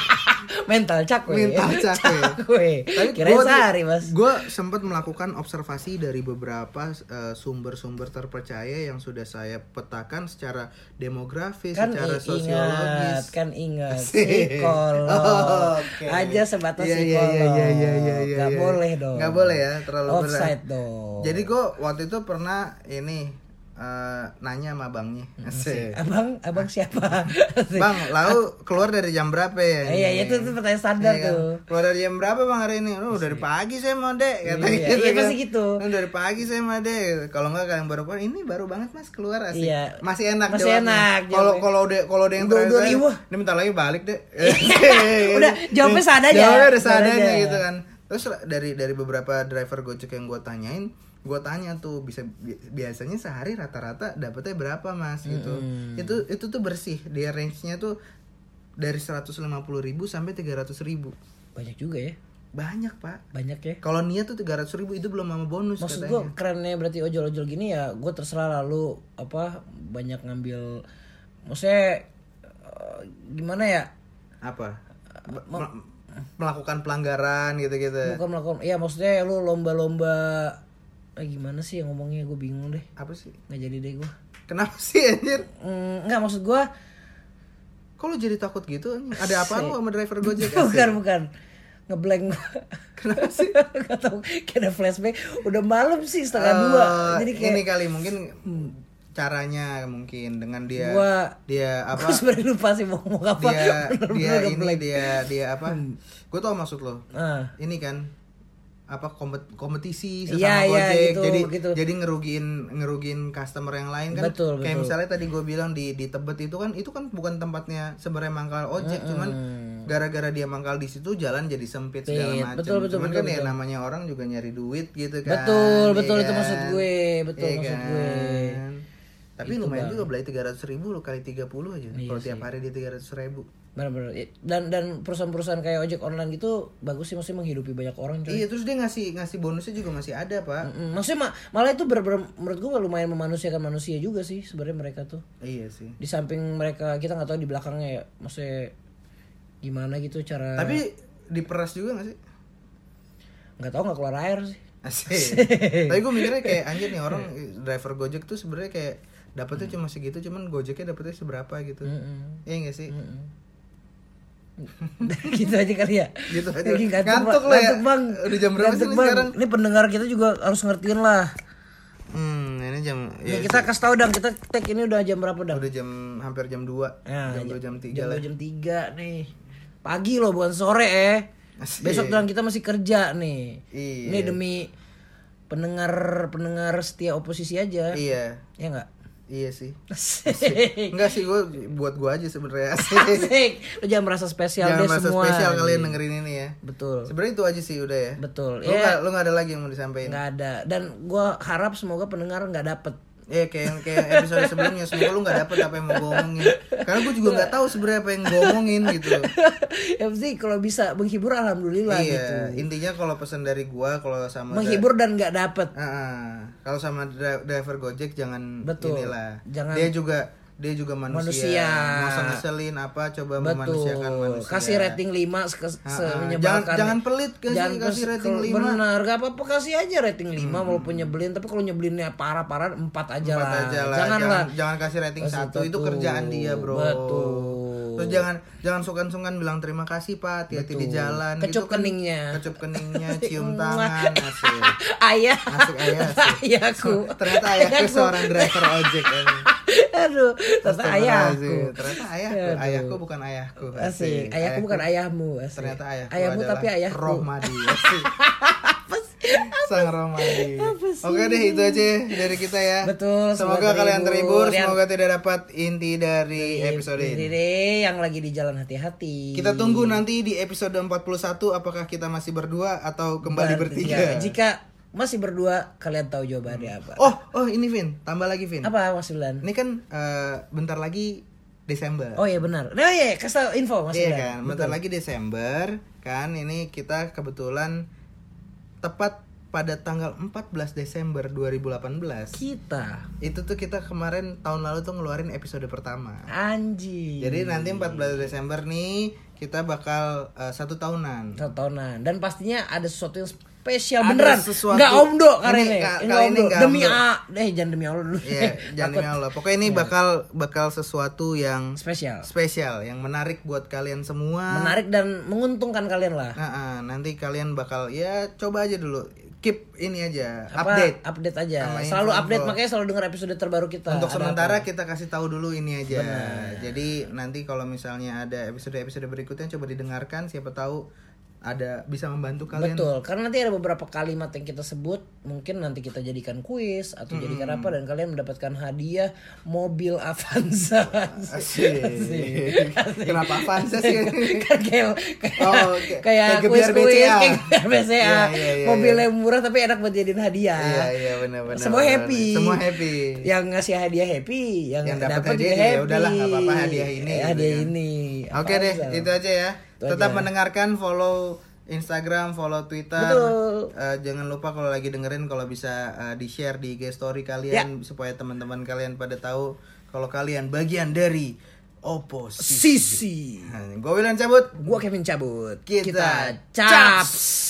Mental cakwe. Mental cakwe. cakwe. Tapi Kirain gua sehari mas. Gue sempat melakukan observasi dari beberapa eh, sumber-sumber terpercaya yang sudah saya petakan secara demografis, kan secara i- sosiologis. ingat kan ingat psikolog Oh, oke. aja sebatas Iya, iya, psikolog iya, iya, iya, iya, iya, nggak iya. boleh dong Nggak boleh ya, terlalu berat. offside dong Jadi gue waktu itu pernah ini eh, nanya sama abangnya. Asik. abang abang siapa Asik. Bang, lalu keluar dari jam berapa ya? Eh, iya itu tuh pertanyaan standar Iya kan? tuh Keluar dari jam berapa bang hari ini? Oh dari pagi saya mau dek kata Iya, gitu iya, kan. pasti gitu. "Oh, dari pagi saya mau dek Kalau enggak kalian baru keluar Ini baru banget mas keluar asik Iya. Masih enak Masih jawabnya. enak Kalau kalau udah kalau ada yang terakhir. Ini bentar lagi balik dek Udah, jawabnya seadanya. Jawabnya seadanya gitu kan Terus dari dari beberapa driver Gojek yang gue tanyain gue tanya tuh bisa bi- biasanya sehari rata-rata dapetnya berapa mas? Gitu. Itu itu tuh bersih. Dia range nya tuh dari 150.000 ribu sampai 300.000 ribu. Banyak juga ya? Banyak pak. Banyak ya? Kalau niat tuh 300.000 ribu itu belum sama bonus maksud gue kerennya berarti ojol-ojol gini ya gue terserah lalu apa banyak ngambil maksudnya eh, gimana ya? Apa? Mel- melakukan pelanggaran gitu-gitu. Bukan melakukan ya maksudnya lu lomba-lomba eh, gimana sih yang ngomongnya? Gue bingung deh. Apa sih? Nggak jadi deh gue kenapa sih anjir? Mm, nggak maksud gue lu jadi takut gitu ada apa lu sama driver Gojek bukan bukan. Ngeblank Kenapa sih? Gak tau kayak ada flashback. Udah malam sih setengah dua. Eh, Jadi kayak ini kali mungkin caranya mungkin dengan dia Gua- dia apa? Gue sebenernya lupa sih mau ngomong apa. Dia Bener-bener dia udah ini blank. dia dia apa? Gue tau maksud lo. Ah. ini kan apa kompet- kompetisi sesama iya, Gojek gitu, jadi gitu. jadi ngerugiin ngerugiin customer yang lain kan Betul, kayak betul. misalnya tadi gue bilang di di Tebet itu kan itu kan bukan tempatnya sebenarnya mangkal ojek cuman gara-gara dia mangkal di situ jalan jadi sempit segala macam Betul, betul, cuman betul, kan ya betul. namanya orang juga nyari duit gitu kan Betul, iya betul, itu kan? maksud gue. Betul, Iya maksud gue. tapi lumayan juga beli tiga ratus ribu lo kali 30 aja Iya kalau tiap hari di tiga ratus ribu Bener-bener Dan dan perusahaan-perusahaan kayak ojek online gitu Bagus sih maksudnya menghidupi banyak orang coy Iya terus dia ngasih ngasih bonusnya juga masih ada pak. Mm, Maksudnya ma- malah itu ber, ber- menurut gue lumayan memanusiakan manusia juga sih sebenarnya mereka tuh Iya sih. di samping mereka kita nggak tahu di belakangnya ya maksudnya gimana gitu cara Tapi diperas juga gak sih? nggak tahu nggak keluar air sih Asik. Tapi gue mikirnya kayak anjir nih orang driver Gojek tuh sebenarnya kayak dapetnya cuma segitu, cuman Gojeknya dapetnya seberapa gitu. Mm-mm. Iya gak sih? gitu aja kali ya Gitu aja. Lagi Ngantuk Bang. lo ya? Ngantuk, bang Udah jam berapa sih Ngantuk, sekarang? ini pendengar kita juga harus ngertiin lah Hmm, ini jam ya, ya, kita kasih tahu dong kita tag ini udah jam berapa dong udah jam hampir jam 2 Nah, jam 2 jam 3 jam lah. jam tiga nih pagi loh bukan sore eh Asik. besok dan kita masih kerja nih Iya. ini demi pendengar pendengar setia oposisi aja Iya. ya nggak Iya sih. Asik. Enggak sih gue buat gue aja sebenarnya. Asik. Lu jangan merasa spesial Jangan deh merasa semua. spesial kalian dengerin ini ya. Betul. Sebenarnya itu aja sih udah ya. Betul. Lu Ya. nggak lu nggak ada lagi yang mau disampaikan? nggak ada dan gua harap semoga pendengar nggak dapet Ya kayak kayak episode sebelumnya semoga lu nggak dapet apa yang mau gue omongin. Karena gue juga nggak tahu sebenarnya apa yang gue omongin gitu. yang penting kalau bisa menghibur alhamdulillah iya. gitu Intinya kalau pesan dari gua kalau sama menghibur dan nggak dapet Ah, ah. kalau sama dri- driver Gojek jangan Betul. inilah. Jangan- Dia juga dia juga manusia. Manusia. Masa ngeselin apa coba memanusiakan betul manusia. kasih rating 5 se menyebalkan Jangan- jangan pelit, kasih- kasih kes- rating kalau- lima. benar gak apa-apa kasih aja rating 5 walaupun nyebelin tapi kalau nyebelinnya parah-parah 4 aja Empat lah aja lah. jangan jangan, jangan kasih rating Kasih satu itu satu. kerjaan dia bro Betul. Terus jangan jangan sungkan-sungkan bilang terima kasih Pak, hati-hati di jalan. Kecup gitu kan. keningnya. Kecup keningnya, cium tangan, asik. Ayah. Asik ayah asik. Ayahku. Ternyata ayahku Ayahku. seorang driver ojek ini. Aduh, ternyata ayahku. Ternyata ayahku. Aduh. Ayahku bukan ayahku. Asik. Ayahku bukan ayahmu. Asik. Ternyata ayahku Ayahmu tapi ayahku. Rohmadi. Asik. Sang Rohmadi. Oke deh itu aja dari kita ya. Betul, Semoga semoga kalian terhibur. Semoga tidak dapat inti dari episode ini. Dede yang lagi di jalan hati-hati. Kita tunggu nanti di episode 41 apakah kita masih berdua atau kembali bertiga. Jika masih berdua, kalian tahu jawabannya apa? Oh, oh ini Vin, tambah lagi Vin. Apa Mas Bilan? Ini kan eh, bentar lagi Desember. Oh iya benar. Nah iya, kasih tau info Mas Iya kan, bentar lagi Desember kan ini kita kebetulan tepat pada tanggal 14 Desember 2018 Kita itu tuh kita kemarin tahun lalu tuh ngeluarin episode pertama. anjing. Jadi nanti 14 Desember nih kita bakal eh, satu tahunan. satu tahunan dan pastinya ada sesuatu yang spesial Ada beneran. sesuatu- Enggak omdo kali Ini ini. ka- kali ini omdo. nggak Demi. A. Eh jangan demi Allah dulu. Iya, jangan demi Allah. Pokoknya ini bakal bakal sesuatu yang spesial. spesial, yang menarik buat kalian semua. Menarik dan menguntungkan kalian lah. Nah, ah, nanti kalian bakal ya coba aja dulu keep ini aja Apa, update. update aja. Selalu update makanya selalu dengar episode terbaru kita. Untuk Ada sementara apa. kita kasih tahu dulu ini aja. Jadi nanti kalau misalnya ada episode-episode berikutnya coba didengarkan siapa tahu ada bisa membantu kalian. Betul, karena nanti ada beberapa kalimat yang kita sebut, mungkin nanti kita jadikan kuis atau jadikan apa dan kalian mendapatkan hadiah mobil Avanza. Asik. Kenapa Avanza sih? kan kayak kayak, Oh, kayak- kuis-kuis, BCA. kayak BCA. Iya, iya, iya, mobil iya. yang murah tapi enak buat jadiin hadiah. Iya, iya benar-benar. Semua benar. happy. Semua happy. Yang ngasih hadiah happy, yang, Yang dapat hadiah juga ya happy. udahlah, nggak apa-apa hadiah ini, Eh, gitu hadiah kan. ini. Oke deh, Avanza. itu aja ya. Tetap aja. mendengarkan, follow Instagram, follow Twitter. Betul. Eh, jangan lupa kalau lagi dengerin kalau bisa eh, di-share di IG story Ya. kalian supaya teman-teman kalian pada tahu kalau kalian bagian dari oposisi. Sisi. Nah, gue William cabut. Gua Kevin cabut. Kita caps.